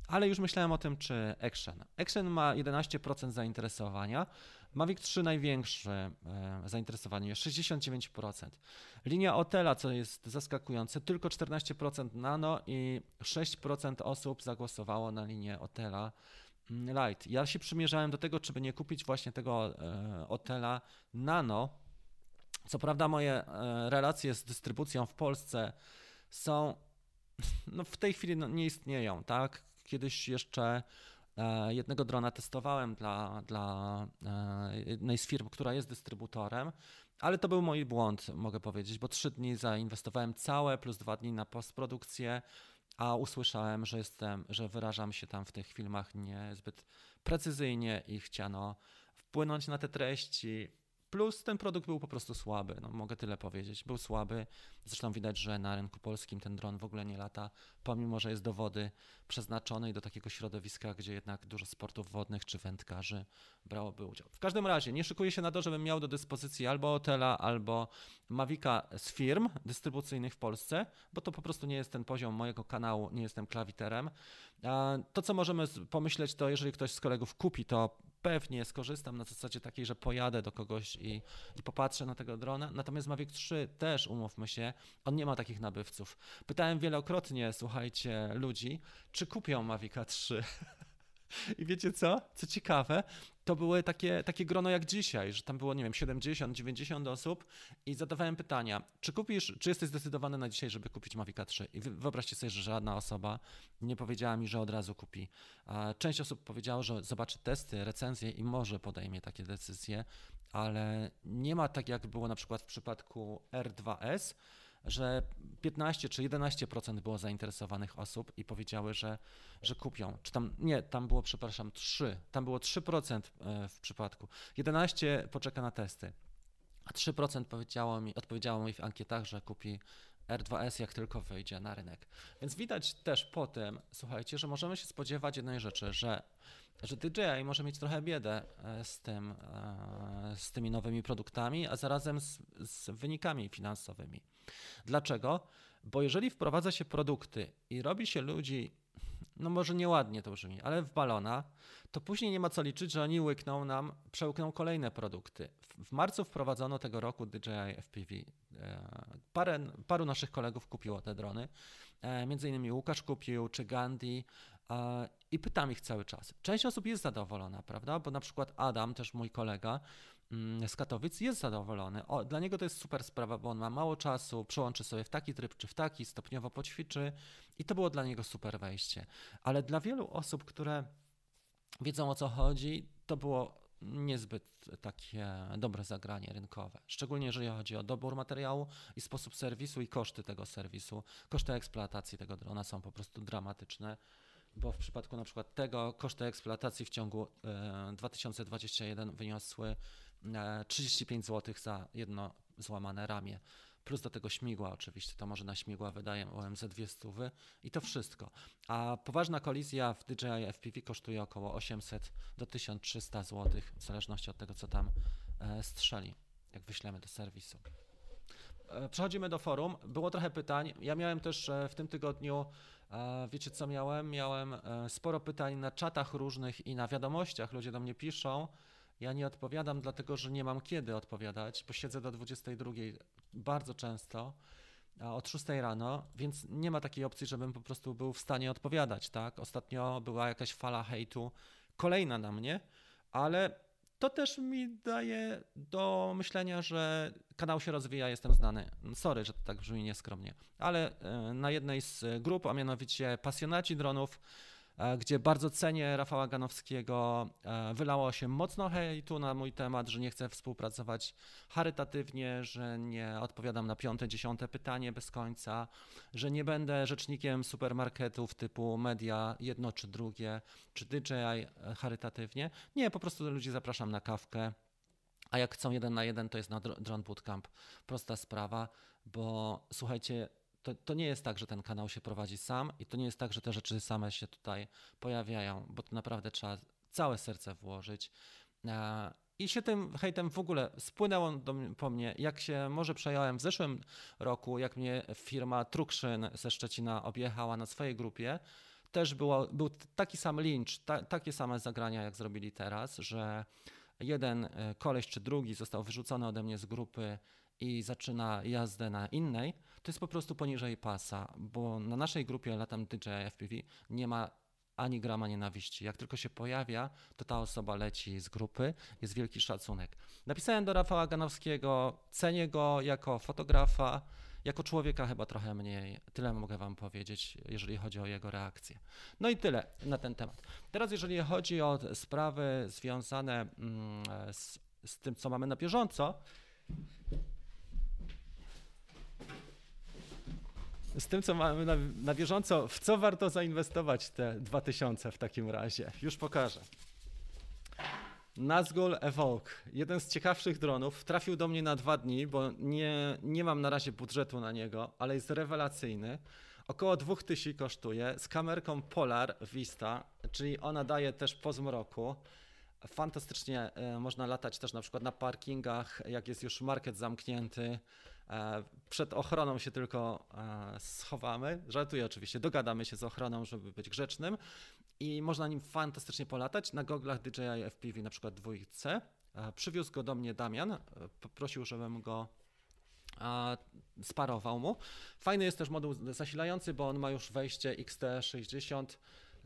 A: ale już myślałem o tym, czy Action. Action ma 11% zainteresowania, Mavic 3 największe e, zainteresowanie, 69%. Linia Otela, co jest zaskakujące, tylko 14% nano i 6% osób zagłosowało na linię Otela Light. Ja się przymierzałem do tego, czy by nie kupić właśnie tego e, Otela Nano. Co prawda moje e, relacje z dystrybucją w Polsce są, <laughs> no w tej chwili no, nie istnieją, tak? Kiedyś jeszcze e, jednego drona testowałem dla, dla jednej z firm, która jest dystrybutorem, ale to był mój błąd, mogę powiedzieć, bo trzy dni zainwestowałem całe, plus dwa dni na postprodukcję, a usłyszałem, że jestem, że wyrażam się tam w tych filmach niezbyt precyzyjnie i chciano wpłynąć na te treści Plus ten produkt był po prostu słaby, no mogę tyle powiedzieć. Był słaby. Zresztą widać, że na rynku polskim ten dron w ogóle nie lata, pomimo że jest do wody przeznaczony i do takiego środowiska, gdzie jednak dużo sportów wodnych czy wędkarzy brałoby udział. W każdym razie nie szykuję się na to, żebym miał do dyspozycji albo Otela, albo Mavica z firm dystrybucyjnych w Polsce, bo to po prostu nie jest ten poziom mojego kanału, nie jestem klawiterem. To, co możemy pomyśleć, to jeżeli ktoś z kolegów kupi, to pewnie skorzystam na zasadzie takiej, że pojadę do kogoś i, i popatrzę na tego drona. Natomiast Mavic 3 też, umówmy się, on nie ma takich nabywców. Pytałem wielokrotnie, słuchajcie, ludzi, czy kupią Mavica 3. <laughs> I wiecie co? Co ciekawe, to były takie, takie grono jak dzisiaj, że tam było, nie wiem, 70, 90 osób i zadawałem pytania, czy kupisz, czy jesteś zdecydowany na dzisiaj, żeby kupić Mavic 3? I wyobraźcie sobie, że żadna osoba nie powiedziała mi, że od razu kupi. Część osób powiedziała, że zobaczy testy, recenzje i może podejmie takie decyzje, ale nie ma tak, jak było na przykład w przypadku R2S, że 15 czy 11% było zainteresowanych osób i powiedziały, że, że kupią. Czy tam, nie, tam było, przepraszam, 3, tam było 3% e, w przypadku. 11 poczeka na testy. A 3% powiedziało mi, odpowiedziało mi w ankietach, że kupi R2S jak tylko wyjdzie na rynek. Więc widać też po tym, słuchajcie, że możemy się spodziewać jednej rzeczy, że, że DJI może mieć trochę biedę e, z, tym, e, z tymi nowymi produktami, a zarazem z, z wynikami finansowymi. Dlaczego? Bo jeżeli wprowadza się produkty i robi się ludzi no może nieładnie to brzmi, ale w balona, to później nie ma co liczyć, że oni łykną nam, przełkną kolejne produkty. W, marcu wprowadzono tego roku DJI FPV. E, parę, paru naszych kolegów kupiło te drony, między innymi Łukasz kupił, czy Gandhi i pytam ich cały czas. Część osób jest zadowolona, prawda? Bo na przykład Adam, też mój kolega mm, z Katowic, jest zadowolony. O, dla niego to jest super sprawa, bo on ma mało czasu, przełączy sobie w taki tryb czy w taki, stopniowo poćwiczy i to było dla niego super wejście. Ale dla wielu osób, które wiedzą o co chodzi, to było niezbyt takie dobre zagranie rynkowe. Szczególnie jeżeli chodzi o dobór materiału i sposób serwisu i koszty tego serwisu. Koszty eksploatacji tego drona są po prostu dramatyczne bo w przypadku na przykład tego koszty eksploatacji w ciągu 2021 e, wyniosły 35 e, zł za jedno złamane ramię. Plus do tego śmigła oczywiście, to może na śmigła wydaje OMZ 200 i to wszystko. A poważna kolizja w DJI FPV kosztuje około 800 do 1300 zł, w zależności od tego, co tam e, strzeli, jak wyślemy do serwisu. przechodzimy do forum. Było trochę pytań. Ja miałem też w tym tygodniu, wiecie co miałem? Miałem sporo pytań na czatach różnych i na wiadomościach. Ludzie do mnie piszą. Ja nie odpowiadam, dlatego że nie mam kiedy odpowiadać, bo siedzę do 22 bardzo często od 6 rano, więc nie ma takiej opcji, żebym po prostu był w stanie odpowiadać, tak? Ostatnio była jakaś fala hejtu, kolejna na mnie, ale to też mi daje do myślenia, że kanał się rozwija, jestem znany. Sorry, że to tak brzmi nieskromnie, ale e, na jednej z grup, a mianowicie pasjonaci dronów, gdzie bardzo cenię Rafała Ganowskiego. E, wylało się mocno hejtu na mój temat, że nie chcę współpracować charytatywnie, że nie odpowiadam na piąte, dziesiąte pytanie bez końca, że nie będę rzecznikiem supermarketów typu media jedno czy drugie, czy DJI e, charytatywnie. Nie, po prostu ludzi zapraszam na kawkę. A jak chcą jeden na jeden, to jest na Drone Bootcamp. Prosta sprawa, bo słuchajcie, to, to nie jest tak, że ten kanał się prowadzi sam i to nie jest tak, że te rzeczy same się tutaj pojawiają, bo to naprawdę trzeba całe serce włożyć. E, I się tym hejtem w ogóle spłynęło do, po mnie, jak się może przejąłem w zeszłym roku, jak mnie firma Trukszyn ze Szczecina objechała na swojej grupie, też było, był taki sam lincz, ta, takie same zagrania, jak zrobili teraz, że jeden e, koleś czy drugi został wyrzucony ode mnie z grupy i zaczyna jazdę na innej, to jest po prostu poniżej pasa, bo na naszej grupie latam DJI FPV nie ma ani grama nienawiści. Jak tylko się pojawia, to ta osoba leci z grupy, jest wielki szacunek. Napisałem do Rafała Ganowskiego, cenię go jako fotografa, jako człowieka chyba trochę mniej. Tyle mogę Wam powiedzieć, jeżeli chodzi o jego reakcję. No i tyle na ten temat. Teraz, jeżeli chodzi o sprawy związane mm, z, z tym, co mamy na bieżąco, z tym, co mamy na, na bieżąco, w co warto zainwestować te 2000 w takim razie? Już pokażę. Nazgul Evoke, jeden z ciekawszych dronów, trafił do mnie na dwa dni, bo nie, nie mam na razie budżetu na niego, ale jest rewelacyjny. Około 2000 kosztuje, z kamerką Polar Vista, czyli ona daje też po zmroku. Fantastycznie e, można latać też na przykład na parkingach, jak jest już market zamknięty. E, przed ochroną się tylko e, schowamy. Żartuję oczywiście, dogadamy się z ochroną, żeby być grzecznym i można nim fantastycznie polatać. Na goglach DJI FPV na przykład dwójce. Przywiózł go do mnie Damian, poprosił, żebym go sparował mu. Fajny jest też moduł zasilający, bo on ma już wejście XT60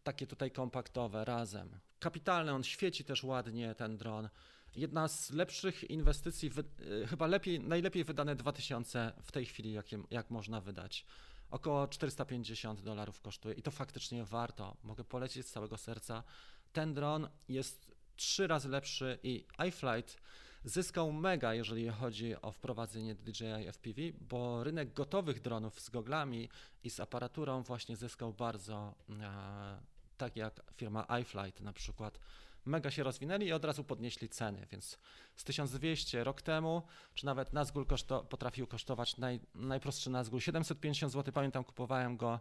A: takie tutaj kompaktowe razem. Kapitalne, on świeci też ładnie ten dron. Jedna z lepszych inwestycji, y, chyba lepiej, najlepiej wydane 2000 w tej chwili, jak, jak można wydać. Około 450 dolarów kosztuje i to faktycznie warto. Mogę polecić z całego serca. Ten dron jest trzy razy lepszy i iFlight zyskał mega, jeżeli chodzi o wprowadzenie DJI FPV, bo rynek gotowych dronów z goglami i z aparaturą właśnie zyskał bardzo e, tak jak firma iFlight na przykład, mega się rozwinęli i od razu podnieśli ceny, więc z 1200 rok temu, czy nawet Nazgul koszto, potrafił kosztować naj, najprostszy Nazgul 750 zł, pamiętam kupowałem go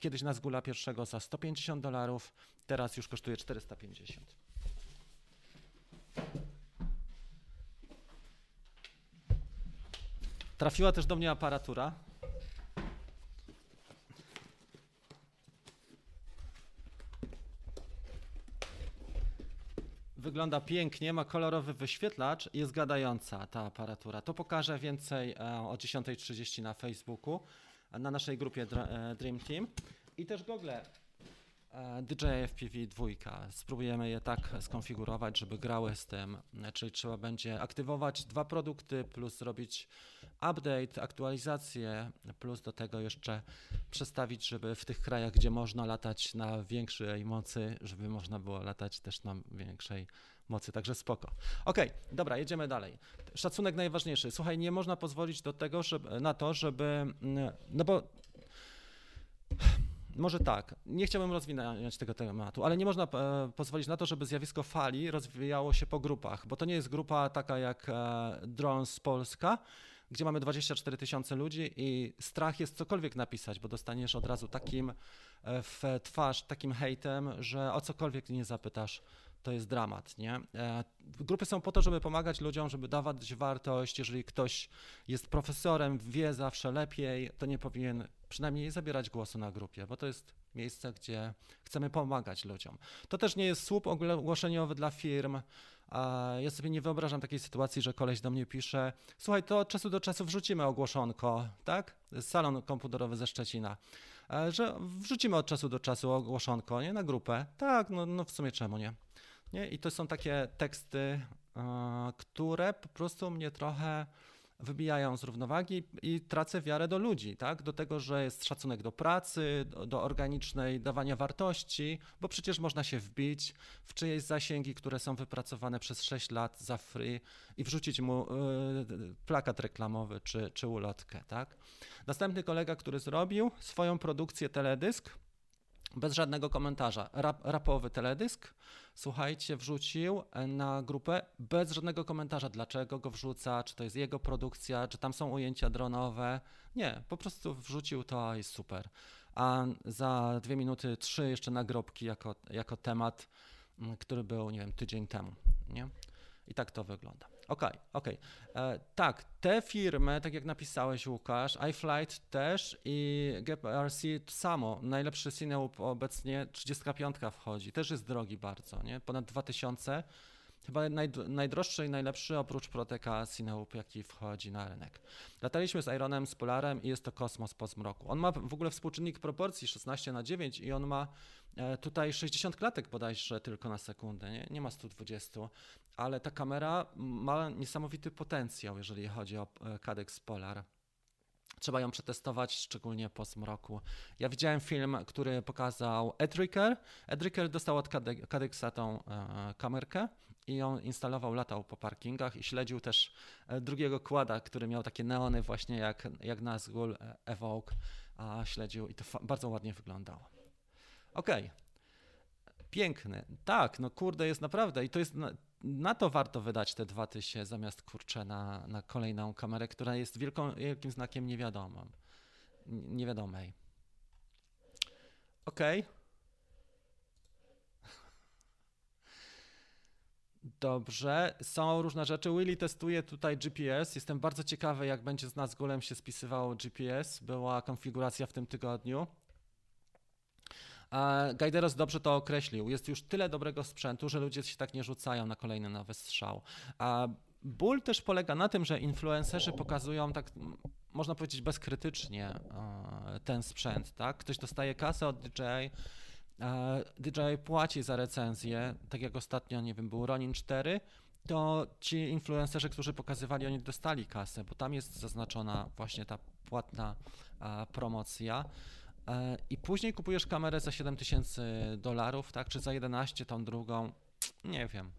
A: kiedyś Nazgula pierwszego za 150 dolarów, teraz już kosztuje 450. Trafiła też do mnie aparatura, Wygląda pięknie, ma kolorowy wyświetlacz, jest gadająca ta aparatura. To pokażę więcej e, o 10.30 na Facebooku, na naszej grupie e, Dream Team. I też gogle DJI FPV 2. Spróbujemy je tak skonfigurować, żeby grały z tym, czyli trzeba będzie aktywować dwa produkty, plus zrobić update, aktualizację, plus do tego jeszcze przestawić, żeby w tych krajach, gdzie można latać na większej mocy, żeby można było latać też na większej mocy, także spoko. Ok, dobra, jedziemy dalej. Szacunek najważniejszy. Słuchaj, nie można pozwolić do tego, żeby, na to, żeby, no bo może tak, nie chciałbym rozwinąć tego tematu, ale nie można e, pozwolić na to, żeby zjawisko fali rozwijało się po grupach, bo to nie jest grupa taka jak e, Drones Polska, gdzie mamy 24 tysiące ludzi i strach jest cokolwiek napisać, bo dostaniesz od razu takim e, w twarz, takim hejtem, że o cokolwiek nie zapytasz, to jest dramat, nie? E, grupy są po to, żeby pomagać ludziom, żeby dawać wartość. Jeżeli ktoś jest profesorem, wie zawsze lepiej, to nie powinien przynajmniej zabierać głosu na grupie, bo to jest miejsce, gdzie chcemy pomagać ludziom. To też nie jest słup ogłoszeniowy dla firm. Ja sobie nie wyobrażam takiej sytuacji, że koleś do mnie pisze, słuchaj, to od czasu do czasu wrzucimy ogłoszonko, tak? Salon komputerowy ze Szczecina, e, że wrzucimy od czasu do czasu ogłoszonko, nie? Na grupę. Tak, no, no w sumie czemu nie? Nie? I to są takie teksty, e, które po prostu mnie trochę wybijają z równowagi i tracę wiarę do ludzi, tak? do tego, że jest szacunek do pracy, do, do, organicznej dawania wartości, bo przecież można się wbić w czyjeś zasięgi, które są wypracowane przez 6 lat za free i wrzucić mu y, plakat reklamowy czy, czy ulotkę. Tak? Następny kolega, który zrobił swoją produkcję teledysk, bez żadnego komentarza. Rap, rapowy teledysk, słuchajcie, wrzucił na grupę bez żadnego komentarza, dlaczego go wrzuca, czy to jest jego produkcja, czy tam są ujęcia dronowe. Nie, po prostu wrzucił to i super. A za dwie minuty trzy jeszcze nagrobki jako, jako temat, który był, nie wiem, tydzień temu. Nie? I tak to wygląda. Okej, okay, okej. Okay. E, tak, te firmy, tak jak napisałeś Łukasz, iFlight też i GPRC to samo. Najlepszy Cineup obecnie 35 wchodzi, też jest drogi bardzo, nie? Ponad 2000 Chyba najdroższy i najlepszy oprócz Proteka Cineup, jaki wchodzi na rynek. Lataliśmy z Ironem, z Polarem i jest to kosmos po zmroku. On ma w ogóle współczynnik proporcji 16 na 9 i on ma e, tutaj 60 klatek bodajże tylko na sekundę, nie, nie ma 120, ale ta kamera ma niesamowity potencjał, jeżeli chodzi o e, Cadex Polar. Trzeba ją przetestować, szczególnie po zmroku. Ja widziałem film, który pokazał Edricker. Edricker dostał od Cadexa tą e, kamerkę i on instalował, latał po parkingach i śledził też e, drugiego kłada, który miał takie neony właśnie jak, jak Nazgul e, Evoke, a śledził i to bardzo ładnie wyglądało. Okej. Okay. Piękny. Tak, no kurde, jest naprawdę i to jest na to warto wydać te dwa tysiące zamiast kurczę na, na kolejną kamerę, która jest wielką, wielkim znakiem niewiadomym, niewiadomej. Okay. Dobrze, są różne rzeczy. Willy testuje tutaj GPS. Jestem bardzo ciekawy, jak będzie z nas golem się spisywało GPS. Była konfiguracja w tym tygodniu. Gajderos dobrze to określił. Jest już tyle dobrego sprzętu, że ludzie się tak nie rzucają na kolejny nowy strzał. Ból też polega na tym, że influencerzy pokazują tak, można powiedzieć, bezkrytycznie e, ten sprzęt. Tak? Ktoś dostaje kasę od DJ, DJ płaci za recenzję, tak jak ostatnio, nie wiem, był Ronin 4, to ci influencerzy, którzy pokazywali, oni dostali kasę, bo tam jest zaznaczona właśnie ta płatna promocja. E, i później kupujesz kamerę za 7000 dolarów, tak, czy za 11 tą drugą, nie wiem,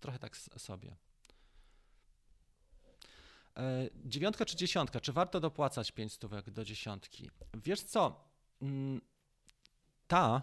A: trochę tak sobie. E, dziewiątka czy dziesiątka, czy warto dopłacać 5 stówek do dziesiątki? Wiesz co, mm, ta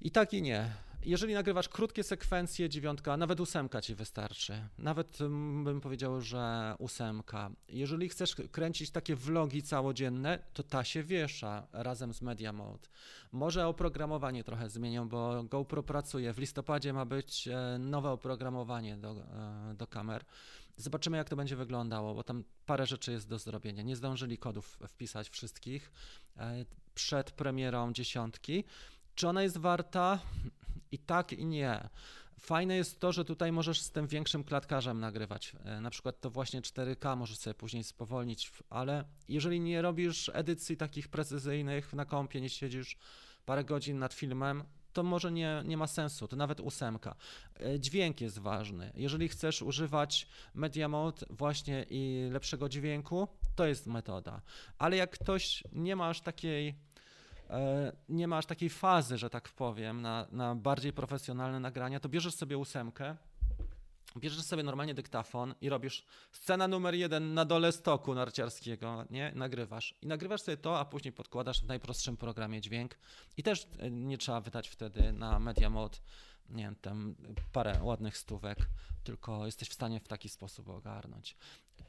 A: i tak i nie. Jeżeli nagrywasz krótkie sekwencje, dziewiątka, nawet ósemka ci wystarczy. Nawet mm, bym powiedział, że ósemka. Jeżeli chcesz kręcić takie vlogi całodzienne, to ta się wiesza razem z Media Mode. Może oprogramowanie trochę zmienią, bo GoPro pracuje. W listopadzie ma być e, nowe oprogramowanie do, e, do kamer. Zobaczymy, jak to będzie wyglądało, bo tam parę rzeczy jest do zrobienia. Nie zdążyli kodów wpisać wszystkich e, przed premierą dziesiątki. Czy ona jest warta? I tak, i nie. Fajne jest to, że tutaj możesz z tym większym klatkarzem nagrywać. E, na przykład to właśnie 4K możesz sobie później spowolnić, ale jeżeli nie robisz edycji takich precyzyjnych na kompie, nie siedzisz parę godzin nad filmem, to może nie, nie ma sensu, to nawet ósemka. E, dźwięk jest ważny. Jeżeli chcesz używać Media Mode właśnie i lepszego dźwięku, to jest metoda. Ale jak ktoś nie ma aż takiej E, nie masz takiej fazy, że tak powiem, na, na bardziej profesjonalne nagrania, to bierzesz sobie ósemkę, bierzesz sobie normalnie dyktafon i robisz scena numer jeden na dole stoku narciarskiego, nie? Nagrywasz. I nagrywasz sobie to, a później podkładasz w najprostszym programie dźwięk. I też e, nie trzeba wydać wtedy na Media Mode nie wiem, tam parę ładnych stówek, tylko jesteś w stanie w taki sposób ogarnąć.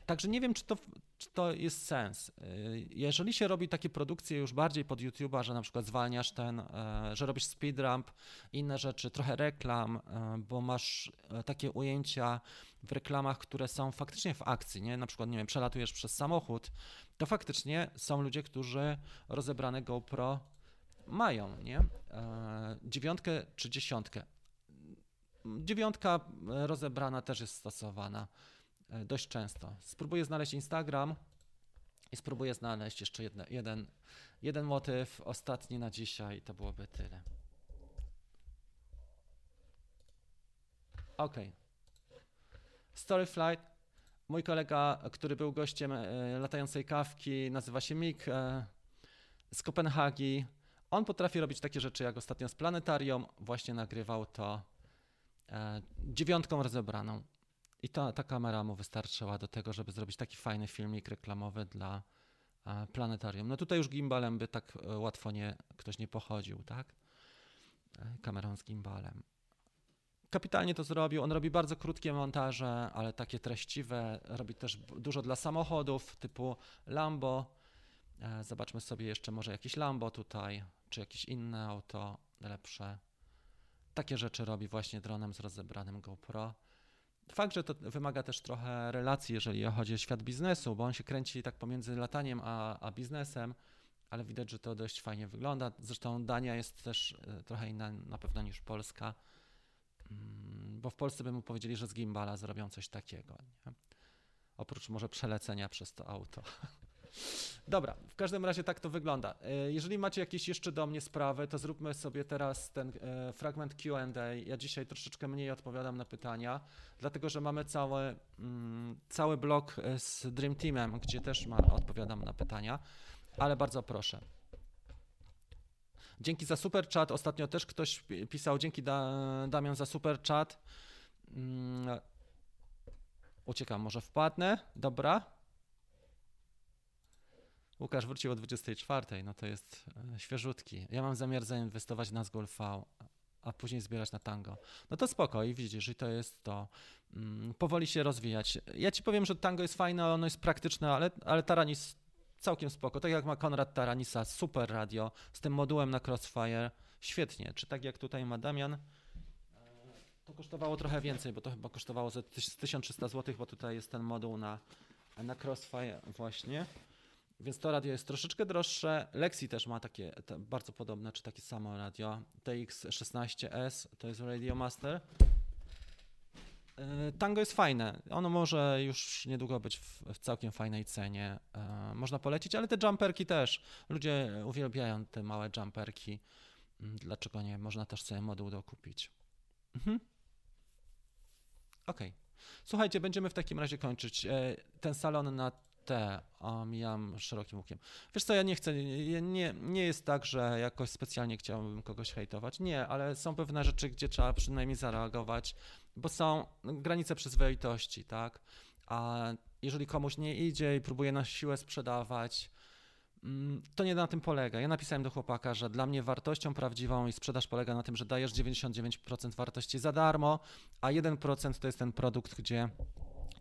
A: Także nie wiem, czy to, czy to jest sens. Y, jeżeli się robi takie produkcje już bardziej pod YouTube'a, że na przykład zwalniasz ten, e, że robisz speedramp, inne rzeczy, trochę reklam, e, bo masz e, takie ujęcia w reklamach, które są faktycznie w akcji, nie? Na przykład, nie wiem, przelatujesz przez samochód, to faktycznie są ludzie, którzy rozebrane GoPro mają, nie? Dziewiątkę czy dziesiątkę. Dziewiątka rozebrana też jest stosowana. E, dość często. Spróbuję znaleźć Instagram i spróbuję znaleźć jeszcze jedne, jeden, jeden motyw, ostatni na dzisiaj, to byłoby tyle. Ok. Storyflight. Mój kolega, który był gościem e, latającej kawki, nazywa się Mik e, z Kopenhagi. On potrafi robić takie rzeczy jak ostatnio z planetarium. Właśnie nagrywał to dziewiątką rozebraną. I ta, ta kamera mu wystarczyła do tego, żeby zrobić taki fajny filmik reklamowy dla e, planetarium. No tutaj już gimbalem by tak e, łatwo nie, ktoś nie pochodził, tak? E, kamerą z gimbalem. Kapitalnie to zrobił. On robi bardzo krótkie montaże, ale takie treściwe. Robi też dużo dla samochodów typu Lambo. Zobaczmy sobie jeszcze może jakieś Lambo tutaj, czy jakieś inne auto lepsze. Takie rzeczy robi właśnie dronem z rozebranym GoPro. Fakt, że to wymaga też trochę relacji, jeżeli chodzi o świat biznesu, bo on się kręci tak pomiędzy lataniem a, a biznesem, ale widać, że to dość fajnie wygląda. Zresztą Dania jest też e, trochę inna na pewno niż Polska, mm, bo w Polsce by mu powiedzieli, że z gimbala zrobią coś takiego. Nie? Oprócz może przelecenia przez to auto. <laughs> Dobra, w każdym razie tak to wygląda. E, jeżeli macie jakieś jeszcze do mnie sprawy, to zróbmy sobie teraz ten e, fragment QA. Ja dzisiaj troszeczkę mniej odpowiadam na pytania, dlatego że mamy cały, mm, cały blok e, z Dream Teamem, gdzie też ma, odpowiadam na pytania, ale bardzo proszę. Dzięki za super chat. Ostatnio też ktoś pisał, dzięki da, Damian za super chat. Mm, uciekam, może wpadnę. Dobra. Łukasz wrócił o 24, no to jest e, świeżutki. Ja mam zamiar zainwestować na Zgol V, a później zbierać na tango. No to spoko i widzisz, i to jest to. Mm, powoli się rozwijać. Ja ci powiem, że tango jest fajne, ono jest praktyczne, ale, ale Taranis całkiem spoko. Tak jak ma Konrad Taranisa, super radio z tym modułem na Crossfire, świetnie. Czy tak jak tutaj ma Damian, to kosztowało trochę więcej, bo to chyba kosztowało ze 1300 zł, bo tutaj jest ten moduł na, na Crossfire właśnie. Więc to radio jest troszeczkę droższe. Lexi też ma takie bardzo podobne, czy takie samo radio. TX16S to jest Radio Master. E, Tango jest fajne. Ono może już niedługo być w, w, całkiem fajnej cenie. E, można polecić, ale te jumperki też. Ludzie uwielbiają te małe jumperki. Mm, dlaczego nie? Można też sobie moduł dokupić. Mhm. Ok. Słuchajcie, będziemy w takim razie kończyć. E, ten salon na te omijam szerokim łukiem. Wiesz co, ja nie chcę, nie, nie jest tak, że jakoś specjalnie chciałbym kogoś hejtować. Nie, ale są pewne rzeczy, gdzie trzeba przynajmniej zareagować, bo są granice przyzwoitości, tak? A jeżeli komuś nie idzie i próbuje na siłę sprzedawać, mm, to nie na tym polega. Ja napisałem do chłopaka, że dla mnie wartością prawdziwą i sprzedaż polega na tym, że dajesz 99% wartości za darmo, a 1% to jest ten produkt, gdzie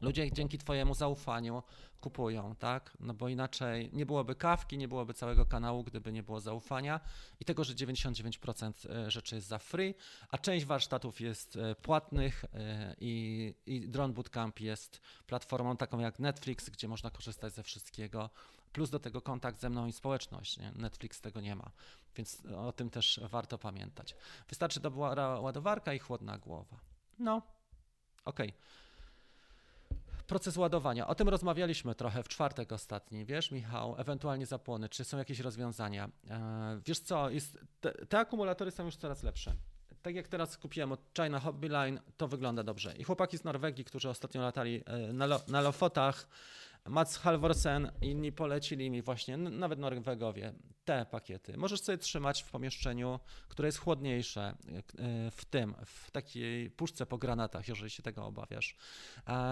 A: ludzie dzięki Twojemu zaufaniu kupują, tak? No bo inaczej nie byłoby kawki, nie byłoby całego kanału, gdyby nie było zaufania i tego, że 99% e, rzeczy jest za free, a część warsztatów jest e, płatnych e, i, i Drone Bootcamp jest platformą taką jak Netflix, gdzie można korzystać ze wszystkiego, plus do tego kontakt ze mną i społeczność. Nie? Netflix tego nie ma, więc o tym też warto pamiętać. Wystarczy dobra ładowarka i chłodna głowa. No, okej. Okay. Proces ładowania. O tym rozmawialiśmy trochę w czwartek ostatni. Wiesz, Michał, ewentualnie zapłony, czy są jakieś rozwiązania? E, wiesz co, jest, te, te akumulatory są już coraz lepsze tak jak teraz kupiłem od China Hobby Line, to wygląda dobrze. I chłopaki z Norwegii, którzy ostatnio latali e, na, lo, na Lofotach, Mats Halvorsen, inni polecili mi właśnie, nawet Norwegowie, te pakiety. Możesz sobie trzymać w pomieszczeniu, które jest chłodniejsze, y, w tym, w takiej puszce po granatach, jeżeli się tego obawiasz.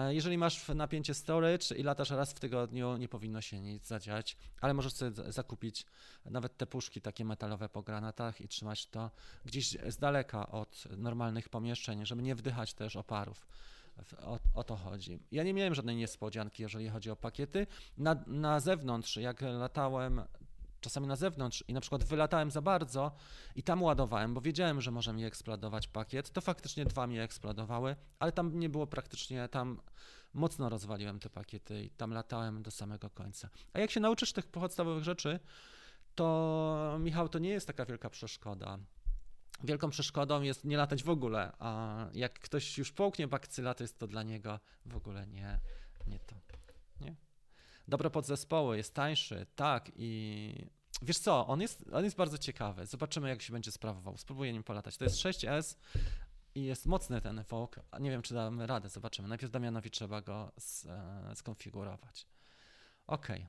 A: Jeżeli masz napięcie storage i latasz raz w tygodniu, nie powinno się nic zadziać, ale możesz sobie zakupić nawet te puszki takie metalowe po granatach i trzymać to gdzieś z daleka od normalnych pomieszczeń, żeby nie wdychać też oparów. O, o to chodzi. Ja nie miałem żadnej niespodzianki, jeżeli chodzi o pakiety. Na, na zewnątrz, jak latałem czasami na zewnątrz i na przykład wylatałem za bardzo i tam ładowałem, bo wiedziałem, że może mi eksplodować pakiet, to faktycznie dwa mi eksplodowały, ale tam nie było praktycznie, tam mocno rozwaliłem te pakiety i tam latałem do samego końca. A jak się nauczysz tych podstawowych rzeczy, to Michał, to nie jest taka wielka przeszkoda. Wielką przeszkodą jest nie latać w ogóle, a jak ktoś już połknie bakcyla, to jest to dla niego w ogóle nie, nie to. Nie? Dobre podzespoły, jest tańszy, tak i wiesz co, on jest, on jest bardzo ciekawy. Zobaczymy, jak się będzie sprawował. Spróbuję nim polatać. To jest 6S i jest mocny ten Evoque. A Nie wiem, czy damy radę, zobaczymy. Najpierw Damianowi trzeba go z, e, skonfigurować. Okej.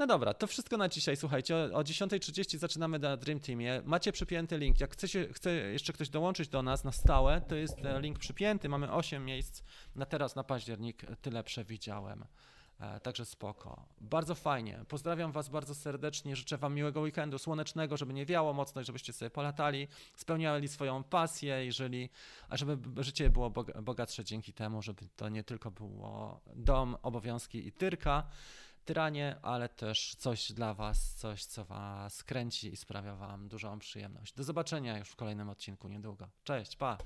A: No dobra, to wszystko na dzisiaj. Słuchajcie, o, o 10.30 zaczynamy na Dream Teamie. Macie przypięty link. Jak chcecie, chce jeszcze ktoś dołączyć do nas na stałe, to jest e, link przypięty. Mamy 8 miejsc na teraz, na październik. Tyle przewidziałem. E, Także spoko. Bardzo fajnie. Pozdrawiam Was bardzo serdecznie. Życzę Wam miłego weekendu, słonecznego, żeby nie wiało mocno żebyście sobie polatali, spełniali swoją pasję, jeżeli, a żeby życie było bog- bogatsze dzięki temu, żeby to nie tylko było dom, obowiązki i tyrka, tyranie, ale też coś dla Was, coś, co Was kręci i sprawia Wam dużą przyjemność. Do zobaczenia już w kolejnym odcinku niedługo. Cześć, pa!